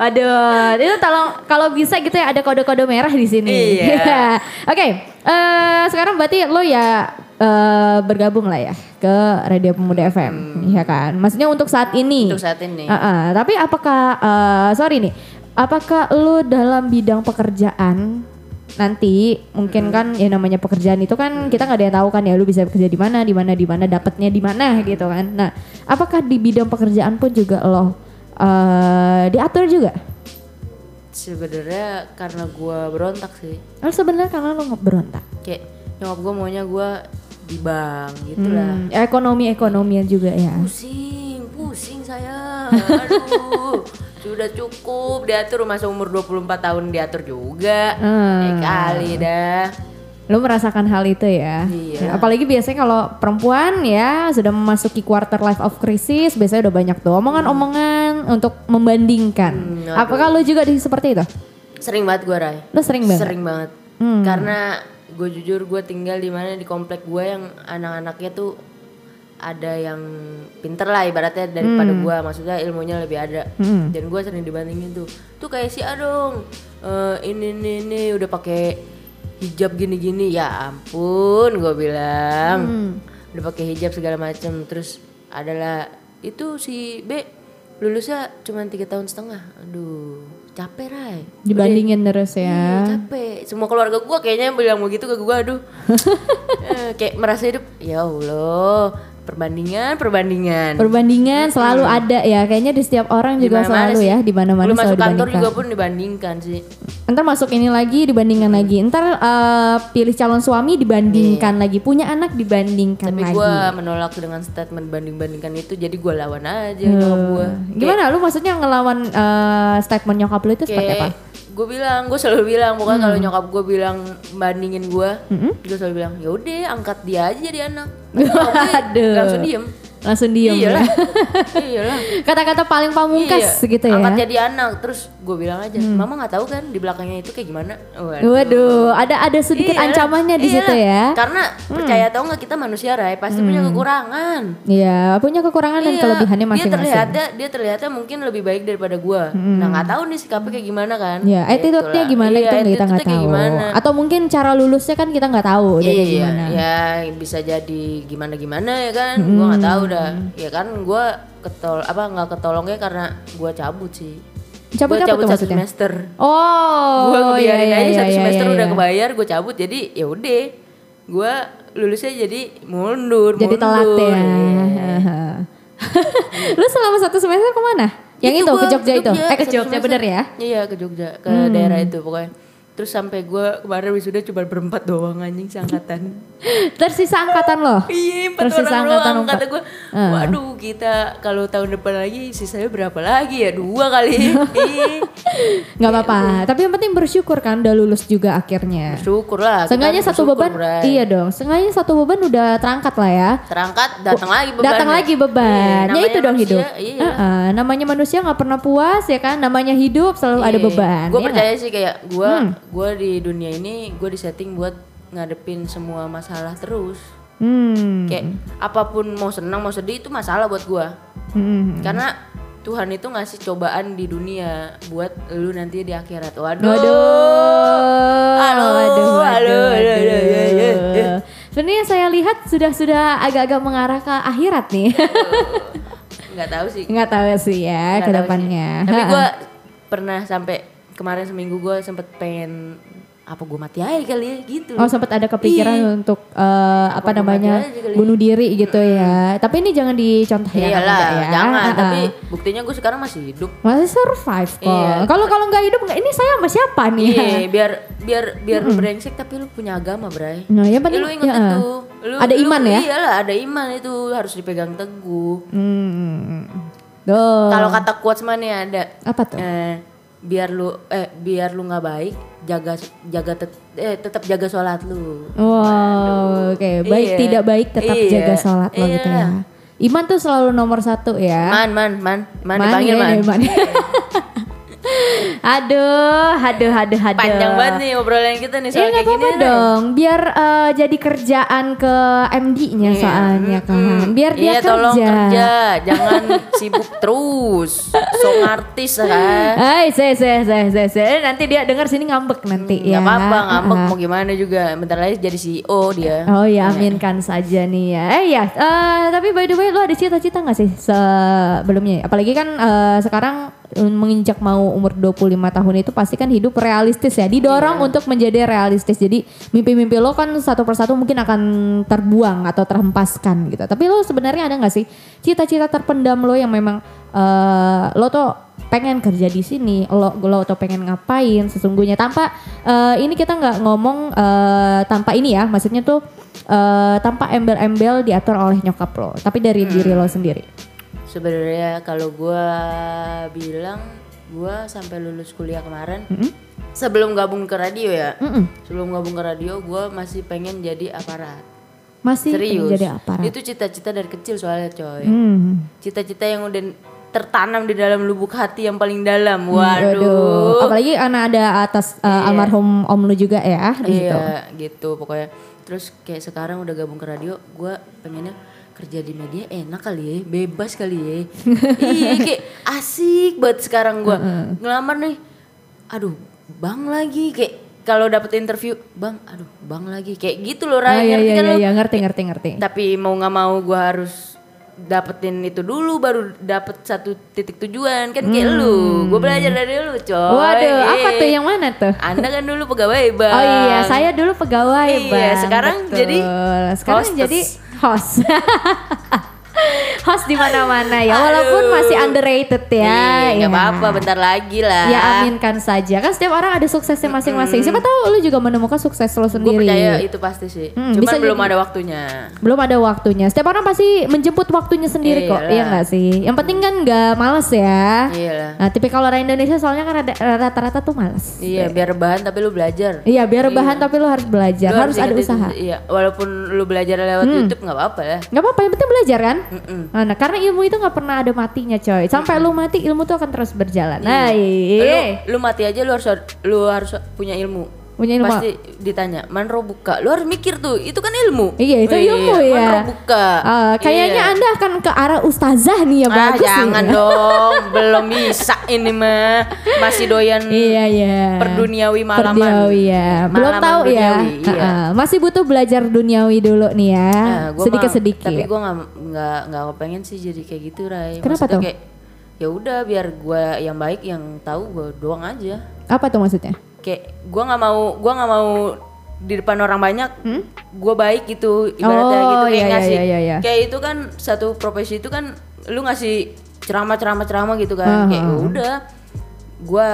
Aduh, itu tolong kalau bisa gitu ya ada kode-kode merah di sini. Iya. Oke, eh, sekarang berarti lo ya eh, bergabung lah ya ke Radio Pemuda FM, ya kan? Maksudnya untuk saat ini. Hmm. Untuk saat ini. Uh, uh, tapi apakah eh, sorry nih, apakah lo dalam bidang pekerjaan nanti mungkin kan ya namanya pekerjaan itu kan kita nggak ada yang tahu kan ya lu bisa bekerja di mana di mana di mana dapatnya di mana gitu kan nah apakah di bidang pekerjaan pun juga lo eh, diatur juga Sebenarnya karena gue berontak sih. lo sebenarnya karena lo berontak Kayak nyokap gue maunya gue di bank gitu lah. Hmm, ekonomi ekonomian juga ya Pusing, pusing saya. Aduh, sudah cukup diatur masa umur 24 tahun diatur juga. Hmm. Ya kali dah. lo merasakan hal itu ya Iya. Ya, apalagi biasanya kalau perempuan ya sudah memasuki quarter life of crisis biasanya udah banyak tuh omongan-omongan untuk membandingkan Hmm, apakah lo juga di seperti itu Sering banget gue Ray. lo sering banget Sering banget. Hmm. Karena gue jujur gue tinggal di mana di komplek gue yang anak-anaknya tuh ada yang pinter lah ibaratnya daripada gue maksudnya ilmunya lebih ada. Hmm. dan gue sering dibandingin tuh. Tuh kayak si Adong eh, ini ini ini udah pakai hijab gini-gini. Ya ampun gue bilang. Hmm. udah pakai hijab segala macem. Terus adalah itu si B lulusnya cuma tiga tahun setengah. Aduh capek Rai dibandingin terus Iya, ya capek. Semua keluarga gua kayaknya bilang begitu ke gua, aduh. Eh, kayak merasa hidup, ya Allah, perbandingan, perbandingan. perbandingan selalu ada ya kayaknya di setiap orang juga Di mana-mana selalu sih. ya di mana-mana Lu selalu masuk kantor juga pun dibandingkan sih. ntar masuk ini lagi dibandingkan lagi ntar eh, pilih calon suami dibandingkan lagi punya anak dibandingkan. Tapi lagi gua menolak dengan statement banding-bandingkan itu, jadi gua lawan aja nyokap gua. gimana lu maksudnya ngelawan eh, statement nyokap lu itu seperti apa Kayak gue bilang, gue selalu bilang, pokoknya kalau nyokap gue bilang bandingin gue, gue selalu bilang, ya udah angkat dia aja jadi anak. Aduh. langsung diem. Langsung diem iyalah ya. iyalah Kata-kata paling pamungkas Iya, gitu ya. angkat jadi anak terus gue bilang aja mama nggak tahu kan di belakangnya itu kayak gimana Waduh. Waduh, ada ada sedikit Iyalah, ancamannya di situ iyalah. ya. karena percaya atau nggak kita manusia Ray pasti punya kekurangan Iya, punya kekurangan dan Iya, kelebihannya dia masing-masing. terlihatnya dia terlihatnya mungkin lebih baik daripada gua nah nggak tahu nih sikapnya kayak gimana kan Ya, attitude-nya gimana Iya, itu kita nggak tahu. gimana. Atau mungkin cara lulusnya kan kita nggak tahu dia iya, gimana. ya bisa jadi gimana gimana ya kan gua nggak tahu dah ya kan gua ketol apa nggak ketolongnya karena gua cabut sih Cabut Gua apa tuh satu maksudnya? semester Oh, gue iya, ngebiarin iya, aja iya, satu iya, semester iya, udah iya. kebayar gue cabut jadi ya udah gue lulusnya jadi mundur Jadi telat mundur. ya. Iya. Lu selama satu semester ke mana? Yang itu, ke gua Jogja itu? Eh ke Jogja bener ya? iya ke Jogja ke daerah itu pokoknya terus sampai gue kemarin wisuda cuma berempat doang anjing seangkatan Tersisa angkatan loh. iya empat Tersisa orang angkatan doang empat. kata gue Ah. waduh kita kalau tahun depan lagi sisanya berapa lagi ya dua kali Ih, Nggak apa-apa. Tapi yang penting bersyukur kan udah lulus juga akhirnya. syukur lah Seenggaknya satu bersyukur, beban, iya dong. Seenggaknya satu beban udah terangkat lah ya. terangkat datang lagi beban Datang lagi beban. ya itu dong hidup. iya. Namanya manusia nggak pernah puas ya kan. Namanya hidup selalu ada beban. Gue ya percaya sih kayak gue Hmm. gue di dunia ini gue disetting buat ngadepin semua masalah terus. Hmm. Kayak apa pun mau senang mau sedih itu masalah buat gue. Hmm. Karena Tuhan itu ngasih cobaan di dunia buat lu nanti di akhirat. Waduh. Waduh. Halo, waduh, waduh, halo, waduh. ya, ya, ya, ya. Sebenarnya saya lihat sudah sudah agak-agak mengarah ke akhirat nih. Nggak tahu sih. Nggak tahu sih ya Nggak ke tahu depannya. sih. Tapi gue pernah sampai kemarin seminggu gue sempet pengen apa gue mati aja kali ya gitu. Oh sempat ada kepikiran Iya. untuk eh, apa Apa namanya bunuh diri gitu ya. Tapi ini jangan dicontoh ya. Iyalah, ya. jangan. Ha-ha. Tapi buktinya gue sekarang masih hidup. masih survive kok. Iya. Kalau kalau nggak hidup nggak ini saya sama siapa nih? Iya, biar biar biar lu brengsek tapi lu punya agama, Bray. Nah, Ya, penting lu inget ya, itu. Lu, Ada lu- iman ya? Iyalah, ada iman itu harus dipegang teguh. Hmm. Kalau kata quotes mana ada apa tuh? eh, biar lu eh biar lu nggak baik, jaga jaga tet- eh, tetap jaga sholat lu. Wow, oke. Baik Iya. tidak baik tetap Iya. jaga sholat lo gitu ya. Iya. Iman tuh selalu nomor satu ya. Man, man, man, man, Man, dipanggil ya, man. man. aduh, aduh, aduh, aduh. Panjang banget nih obrolan kita nih Iya soal nggak kayak gini. dong, biar eh, jadi kerjaan ke MD-nya Iya. soalnya kan, biar dia Iya, kerja. tolong kerja, jangan sibuk terus. Song artis kan. Hai, saya, saya, saya, saya, saya. Nanti dia dengar sini ngambek nanti ya. Gak Hmm, apa-apa, ngambek Ah. mau gimana juga. Bentar lagi jadi CEO dia. Oh ya, aminkan saja nih ya. Eh ya, eh, tapi by the way lu ada cita-cita gak sih sebelumnya? Apalagi kan eh, sekarang menginjak mau umur 25 tahun itu pasti kan hidup realistis ya. Didorong Iya. untuk menjadi realistis. Jadi mimpi-mimpi lo kan satu persatu mungkin akan terbuang atau terhempaskan gitu. Tapi lo sebenarnya ada gak sih cita-cita terpendam lo yang memang eh, lo tuh pengen kerja di sini, lo lo tuh pengen ngapain sesungguhnya tanpa eh, ini kita nggak ngomong eh, tanpa ini ya, maksudnya tuh eh, tanpa embel-embel diatur oleh nyokap lo, tapi dari diri lo sendiri. Sebenarnya kalau gua bilang gua sampai lulus kuliah kemarin sebelum gabung ke radio ya. Mm-mm. Sebelum gabung ke radio gua masih pengen jadi aparat. Masih Serius. jadi aparat. Itu cita-cita dari kecil soalnya coy. Hmm. Cita-cita yang udah tertanam di dalam lubuk hati yang paling dalam. Hmm, Waduh. Waduh. Apalagi anak ada atas eh, almarhum om lu juga ya di situ. Iya gitu pokoknya. Terus kayak sekarang udah gabung ke radio, gue pengennya kerja di media enak kali ya, bebas kali ya. iya kayak asik banget sekarang gue ngelamar nih. Aduh bang lagi kayak kalau dapet interview bang, aduh bang lagi kayak gitu loh Ah, Ray. iya ngerti iya kan iya, lo? iya, ngerti ngerti ngerti. Tapi mau nggak mau gue harus dapetin itu dulu baru dapet satu titik tujuan kan kayak lu gue belajar dari lu coy Hmm. Waduh, apa Iya. tuh yang mana tuh? anda kan dulu pegawai bang Oh iya, saya dulu pegawai, Iya, Bang. sekarang Betul. jadi sekarang hostess. jadi host. host di mana-mana ya, Aduh. walaupun masih underrated ya. Iya, nggak ya. apa-apa, bentar lagi lah. Ya aminkan saja. Kan setiap orang ada suksesnya masing-masing. Siapa tahu lu juga menemukan sukses lo Gue sendiri. percaya itu pasti sih. Hmm, Cuman bisa belum jadi. ada waktunya. Belum ada waktunya. Setiap orang pasti menjemput waktunya sendiri kok. Iyalah. Iya nggak sih? Yang penting kan nggak males ya. Iya lah. Nah, tipikal orang Indonesia soalnya kan rata-rata tuh males. Iya, biar rebahan tapi lu belajar. Iya, biar rebahan tapi lu harus belajar, Lu harus ada itu, usaha. Iya, walaupun lu belajar lewat YouTube nggak apa-apa ya. Nggak apa-apa, yang penting belajar kan? Nah, nah, karena ilmu itu nggak pernah ada matinya coy. Sampai lu mati ilmu tuh akan terus berjalan. Nah, lu, iya. lu mati aja lu harus lu harus punya ilmu Punya ilmu. pasti ditanya man buka lu harus mikir tuh itu kan ilmu Iya, itu Oh, ilmu iya. ya. Man buka Ah, kayaknya Iya. Anda akan ke arah ustazah nih ya ah bagus jangan nih. dong belum bisa ini mah masih doyan Iya iya. perduniawi malaman Perduniawi ya. Belum Malaman tahu ya. iya. Ah, masih butuh belajar duniawi dulu nih ya. Nah, gua sedikit mah- sedikit. tapi gue nggak nggak nggak pengen sih jadi kayak gitu Rai Kenapa Maksudnya tuh? kayak ya udah biar gue yang baik yang tahu gue doang aja Apa tuh maksudnya? Kayak gue nggak mau gue nggak mau di depan orang banyak gue baik gitu ibaratnya Hmm? Oh, gitu kayak iya, iya, ngasih iya, iya. kayak itu kan satu profesi itu kan lu ngasih ceramah ceramah ceramah gitu kan Ah, kayak ah, ya udah gue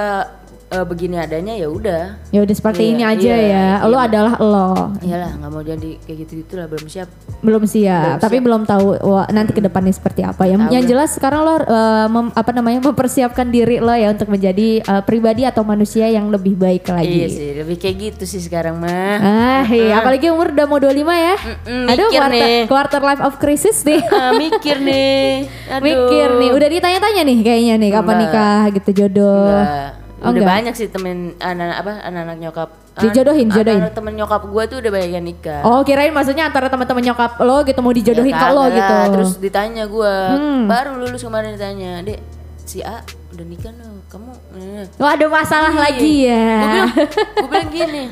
eh, begini adanya ya udah Ya udah seperti Iya, ini aja iya, ya. Lo iya. adalah lo. iyalah nggak mau jadi kayak gitu gitulah belum siap Belum siap, tapi belum tahu wah, nanti ke depannya seperti apa. Yang, yang jelas sekarang lo eh, mem- apa namanya mempersiapkan diri lo ya untuk menjadi eh, pribadi atau manusia yang lebih baik iya lagi. sih lebih kayak gitu sih sekarang mah Ah, iya. apalagi umur udah mau 25 ya. Mm-mm, Aduh, mikir quarter, nih. quarter life of crisis nih. Ah, mikir nih Aduh. Mikir nih, udah ditanya-tanya nih kayaknya nih kapan Enggak. nikah gitu jodoh. Enggak. Oh, udah enggak? banyak sih temen anak apa anak-anak nyokap Dijodohin, Anak- dijodohin. anak temen nyokap gue tuh udah banyak yang nikah Oh, kirain maksudnya antara teman-teman nyokap lo gitu mau dijodohin Ya ke lo gitu. terus ditanya gue Hmm. baru lulus kemarin ditanya dek si A udah nikah no kamu eh." Wah, ada masalah lagi ya. gue bilang bilang gini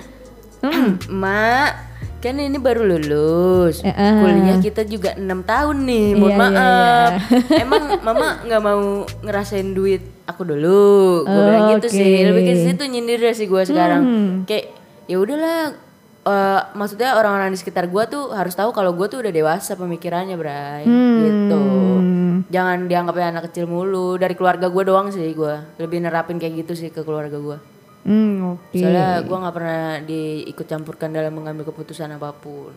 mak kan ini baru lulus. Eh, eh. kuliah kita juga enam tahun nih Iya, mohon iya, maaf. Emang mama nggak mau ngerasain duit aku dulu? Gue Oh, bilang gitu oke. sih lebih ke situ nyindir sih gue sekarang. Hmm. kayak ya udahlah eh, maksudnya orang-orang di sekitar gue tuh harus tahu kalau gue tuh udah dewasa pemikirannya Bray. Hmm. gitu jangan dianggapnya anak kecil mulu. Dari keluarga gue doang sih gue lebih nerapin kayak gitu sih ke keluarga gue Hmm, oke. Soalnya gue nggak pernah diikut campurkan dalam mengambil keputusan apa pun.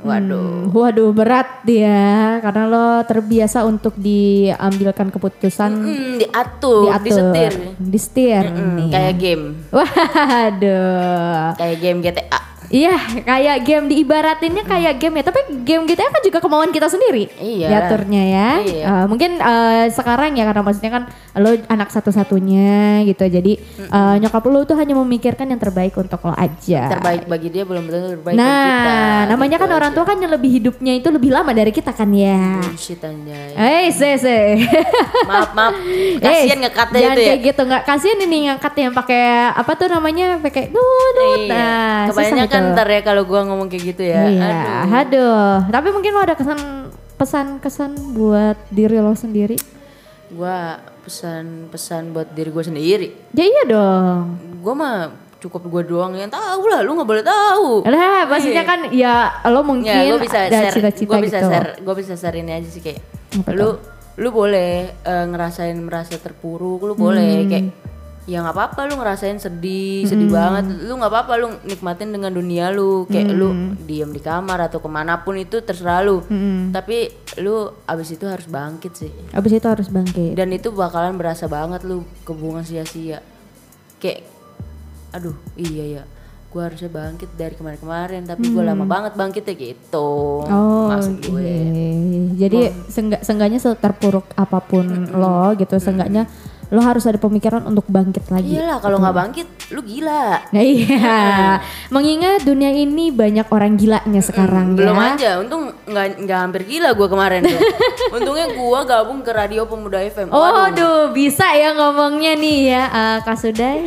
Waduh. Hmm, waduh berat dia karena lo terbiasa untuk diambilkan keputusan Hmm, diatur, diatur, disetir. disetir Hmm, nih. kayak game, Waduh. kayak game GTA. Iya, kayak game diibaratinnya kayak game ya. Tapi game GTA kan juga kemauan kita sendiri. Iya. Diaturnya ya. Iya. Eh, mungkin eh, sekarang ya karena maksudnya kan lo anak satu-satunya gitu. Jadi eh, nyokap lo tuh hanya memikirkan yang terbaik untuk lo aja. Terbaik bagi dia belum tentu terbaik nah, bagi kita. namanya Gitu kan orang tua kan yang lebih hidupnya itu lebih lama dari kita kan ya. Bullshit anjay. Eh, se se. maaf maaf. Kasian Eh, ngekatnya itu ya. kayak gitu nggak kasihan ini ngangkat yang pakai apa tuh namanya pakai nut Iya. nah Kebanyakan itu. ntar ya kalau gua ngomong kayak gitu ya. Iya, Aduh. aduh. Tapi mungkin lo ada kesan pesan-kesan buat diri lo sendiri. Gua pesan-pesan buat diri gue sendiri. Ya iya dong. Gua mah cukup gue doang yang tahu lah. Lu nggak boleh tahu. Lah, maksudnya kan ya lo mungkin ya gue bisa ada share cita-cita gue bisa gitu. share gue bisa share ini aja sih kayak Apa lu lu boleh eh, ngerasain merasa terpuruk lu boleh Hmm. kayak ya nggak apa-apa lu ngerasain sedih sedih Hmm. banget lu nggak apa-apa lu nikmatin dengan dunia lu kayak lu Hmm. diem di kamar atau ke mana pun itu terserah lu tapi lu abis itu harus bangkit sih Abis itu harus bangkit. dan itu bakalan berasa banget lu kebuang sia-sia kayak aduh iya ya gue harusnya bangkit dari kemarin-kemarin tapi gue lama banget bangkitnya gitu Hmm. Oh, maksud gue oke. Jadi seenggak, seenggaknya seterpuruk apa pun lo gitu, seenggaknya lo harus ada pemikiran untuk bangkit lagi. iyalah kalau nggak bangkit lu gila Nah iya, mengingat dunia ini banyak orang gilanya sekarang belum ya. aja untung nggak nggak hampir gila gue kemarin tuh untungnya gue gabung ke radio pemuda FM Oh, aduh, bisa ya ngomongnya nih ya, eh, Kak Sudai.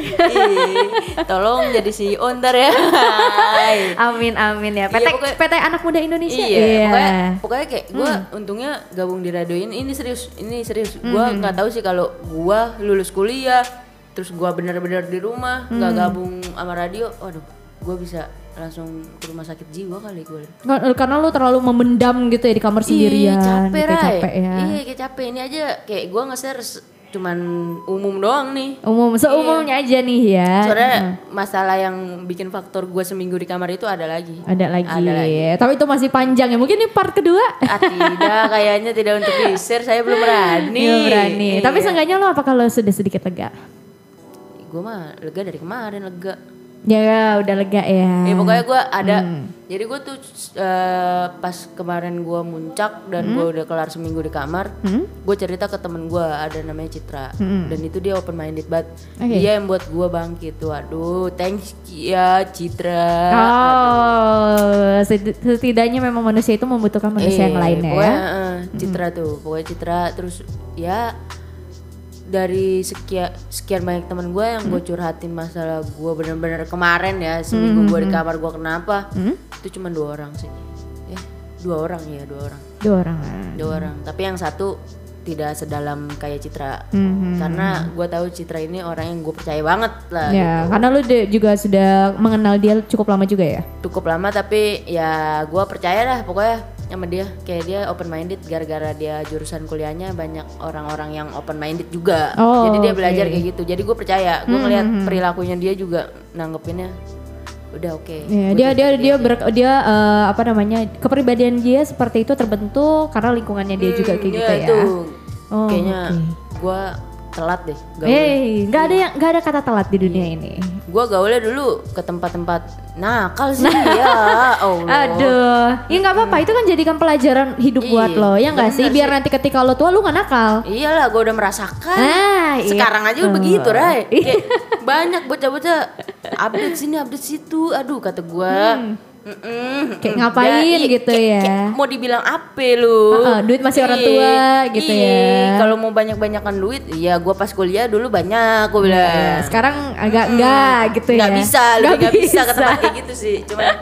Tolong jadi CEO ntar ya Hai. amin amin ya. PT, Iya, pokoknya- PT Anak Muda Indonesia. Iya, pokoknya, pokoknya kayak gue Hmm. untungnya gabung di radio ini, ini serius, ini serius. Hmm, Gue nggak tahu sih kalau gue lulus kuliah, terus gue bener-bener di rumah, nggak Hmm. gabung sama radio, waduh, gue bisa langsung ke rumah sakit jiwa kali gue. Kar- Karena lu terlalu memendam gitu ya di kamar sendirian. Iya, capek, gitu, capek ya. Iya, kayak capek. Ini aja kayak gue nge-share cuman umum doang nih. Umum, seumumnya aja nih ya. Soalnya masalah yang bikin faktor gue seminggu di kamar itu ada lagi. Ada lagi. Ada lagi. Tapi itu masih panjang ya. Mungkin ini part kedua. Ah, tidak, kayaknya tidak untuk di-share. Saya belum berani. Iya berani. Tapi Iya. seenggaknya lo apa kalau sudah sedikit lega? gue mah lega dari kemarin lega Ya udah lega ya. Ya pokoknya gue ada. Hmm. Jadi gue tuh eh, pas kemarin gue muncak dan gue udah kelar seminggu di kamar, Hmm? gue cerita ke temen gue ada namanya Citra dan itu dia open minded banget. Oke. Dia yang buat gue bangkit. Waduh, thanks ya Citra. Oh, seti- setidaknya memang manusia itu membutuhkan manusia yang Eh, lainnya ya. pokoknya, eh, Citra tuh, pokoknya Citra terus ya dari sekian sekian banyak teman gue yang gue curhatin masalah gue bener-bener kemarin ya seminggu gue di kamar gue kenapa itu cuma dua orang sih. Ya dua orang ya dua orang. Dua orang. dua orang tapi yang satu tidak sedalam kayak Citra. Mhm. karena gue tahu Citra ini orang yang gue percaya banget lah Ya, karena lu de- juga sudah mengenal dia cukup lama juga ya. cukup lama tapi ya gue percaya dah pokoknya sama dia. Kayak dia open minded gara-gara dia jurusan kuliahnya banyak orang-orang yang open minded juga. Oh, jadi dia oke. belajar kayak gitu. Jadi gue percaya gue ngeliat perilakunya dia juga nanggepinnya udah oke Ya, dia dia dia ber- dia eh, apa namanya kepribadian dia seperti itu terbentuk karena lingkungannya dia juga kayak Hmm, gitu ya. itu Oh, kayaknya oke. gue telat deh gaul Eh, nggak ada yang nggak ada kata telat di dunia ini. gue gaulnya dulu ke tempat-tempat nakal sih ya Allah. Aduh, ya nggak apa-apa. Itu kan jadikan pelajaran hidup buat Iya, lo, ya nggak sih? Biar nanti ketika lo tua lo nggak nakal. Iyalah gue udah merasakan. Ah, Sekarang aja begitu Ray. Kayak banyak bocah-bocah Update sini update situ. Aduh kata gue Hmm. Mm-mm. Kayak ngapain iya, gitu kayak- ya. kayak Mau dibilang apa lu Heeh, duit masih orang tua gitu ya. Kalau mau banyak-banyakan duit Iya gue pas kuliah dulu banyak Gue bilang Ya, sekarang agak enggak gitu Nggak ya. bisa Lebih Nggak nggak bisa ke bisa. tempat kayak gitu sih Cuman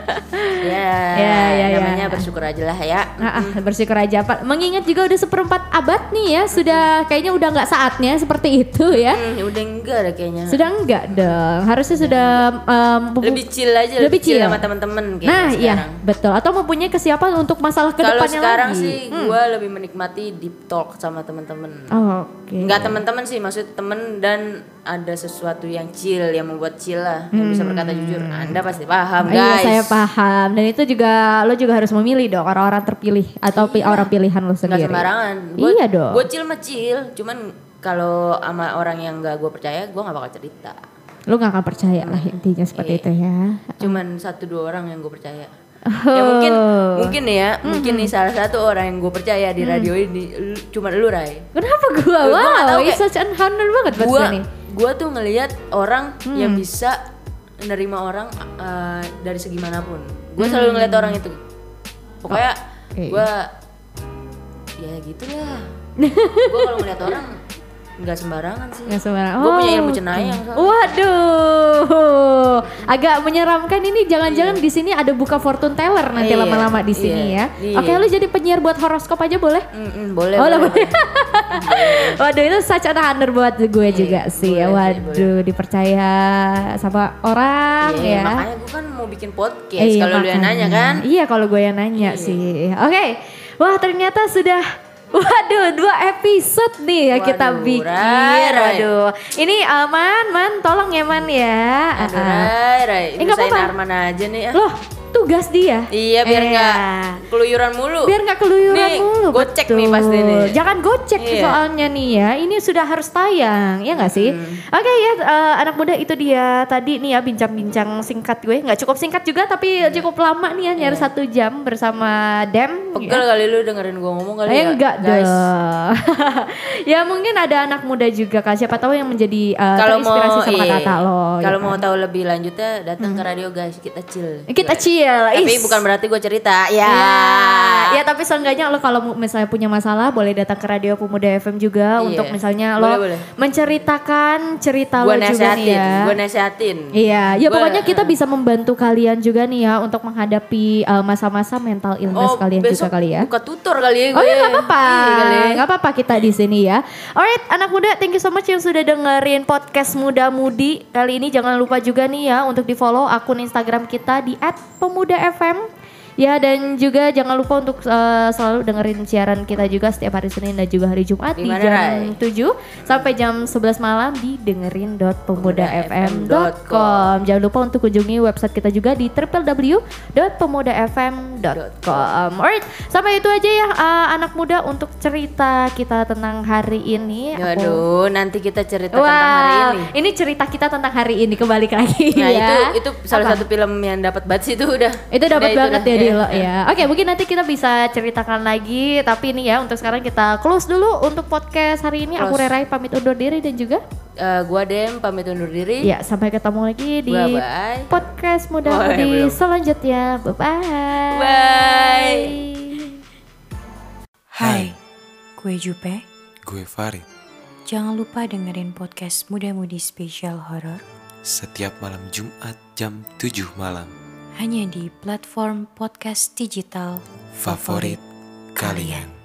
Ya, Ya, ya, ya. Namanya bersyukur aja lah ya ah, bersyukur aja Pak. Mengingat juga udah seperempat abad nih ya, sudah kayaknya udah nggak saatnya seperti itu ya. Hmm, Udah enggak ada kayaknya Sudah enggak dong. Harusnya sudah um, Lebih chill aja Lebih Lebih chill chill. sama temen-temen Nah, iya, sekarang. betul. Atau mempunyai kesiapan untuk masalah Kalau ke depannya sekarang lagi. sih gue lebih menikmati deep talk sama temen-temen. Oh, Oke. Nggak temen-temen sih, maksud temen dan ada sesuatu yang chill yang membuat chill lah, yang bisa berkata jujur. Anda pasti paham Iya, guys. saya paham. Dan itu juga lo juga harus memilih dong orang-orang terpilih atau pi- orang pilihan lo sendiri. sembarangan. Iya dong. Gue chill mah chill, cuman kalau sama orang yang nggak gue percaya, gue nggak bakal cerita. Lo gak akan percaya lah intinya seperti Iya. itu ya. Cuman satu dua orang yang gue percaya. Oh. Ya mungkin mungkin nih ya, mungkin nih salah satu orang yang gue percaya di radio ini, lu- cuma lu Rai. Kenapa gua? Gua nggak Wow, tahu, it's kayak- such an honor banget buat gua gua nih. gua tuh ngelihat orang Hmm. yang bisa nerima orang uh, dari segi mana pun gue selalu ngelihat orang itu pokoknya Hmm. Oke. gua ya gitu lah gue kalau ngeliat orang nggak sembarangan sih Nggak sembarang. gue punya ilmu oke. cenayang soalnya. Waduh, agak menyeramkan ini. Jangan-jangan di sini ada buka fortune teller nanti Iya, lama-lama di sini iya, ya. iya. Oke, lu jadi penyiar buat horoskop aja boleh? Mm-mm, boleh Oh, boleh, boleh. Waduh, itu such an honor buat gue juga sih. Iya, boleh sih, Waduh, dipercaya sama orang Iya, ya. makanya gue kan mau bikin podcast Iya, kalau lu yang nanya kan Iya kalau gue yang nanya sih. Oke, wah ternyata sudah. Waduh, dua episode nih ya kita bikin. Rai, Rai. Waduh, ini aman, man, tolong ya man ya. Aduh. Rai, Rai, Eh, nggak nyusahin apa-apa. Arman aja nih ya. Loh, tugas dia. Iya, biar Eh, nggak keluyuran mulu. biar nggak keluyuran Nih, mulu. gocek betul. nih pasti nih. Jangan gocek Iya. soalnya nih ya. Ini sudah harus tayang, ya nggak sih? Hmm. Oke ya, eh, anak muda itu dia tadi nih ya bincang-bincang singkat gue. Nggak cukup singkat juga, tapi Iya. cukup lama nih ya, nyari satu jam bersama Dem. Pegel kali lu dengerin gue ngomong kali Eh ya enggak guys. ya mungkin ada anak muda juga kan. Siapa tahu yang menjadi eh, Kalau mau terinspirasi sama iya. kata lo. Kalau ya mau kan. tahu lebih lanjutnya datang ke radio guys, kita chill. kita chill. Tapi Is. bukan berarti gue cerita. Ya. Ya, ya tapi seenggaknya lo kalau misalnya punya masalah boleh datang ke Radio Pemuda FM juga Iya. untuk misalnya Boleh, lo boleh. menceritakan cerita Gue lo juga nih ya. gue nasehatin. Iya, ya Gua- pokoknya kita bisa membantu kalian juga nih ya untuk menghadapi uh, masa-masa mental illness kalian juga Oh, kali ya. Buka tutor kali ya gue. Oh ya nggak apa-apa, Iya ya. nggak apa-apa kita di sini ya. Alright, anak muda, thank you so much yang sudah dengerin podcast Muda Mudi kali ini. Jangan lupa juga nih ya untuk di follow akun Instagram kita di @pemudafm Ya dan juga jangan lupa untuk uh, selalu dengerin siaran kita juga setiap hari Senin dan juga hari Jumat Di di, jam Rai? 7 sampai jam 11 malam di dengerin.pemudafm.com. Jangan lupa untuk kunjungi website kita juga di www.pemudafm.com. Alright, sampai itu aja ya uh, anak muda untuk cerita kita tentang hari ini. Aku- Waduh, nanti kita cerita tentang hari Wow, ini. ini cerita kita tentang hari ini kembali lagi Nah ya. itu itu salah Apa? satu film yang dapat banget sih itu udah. Itu dapat Udah, banget ya di lo ya. Oke, mungkin nanti kita bisa ceritakan lagi. Tapi ini ya untuk sekarang kita close dulu untuk podcast hari ini. Aku Close. Rerai pamit undur diri dan juga Eh, gua Dem pamit undur diri. ya sampai ketemu lagi di Bye bye. podcast muda Oh, mudi belum. selanjutnya. Bye bye. Bye. Hai, gue Jupe. Gue Farid. Jangan lupa dengerin podcast Muda Mudi Spesial Horor Setiap malam Jumat jam 7 malam. Hanya di platform podcast digital Favorit kalian.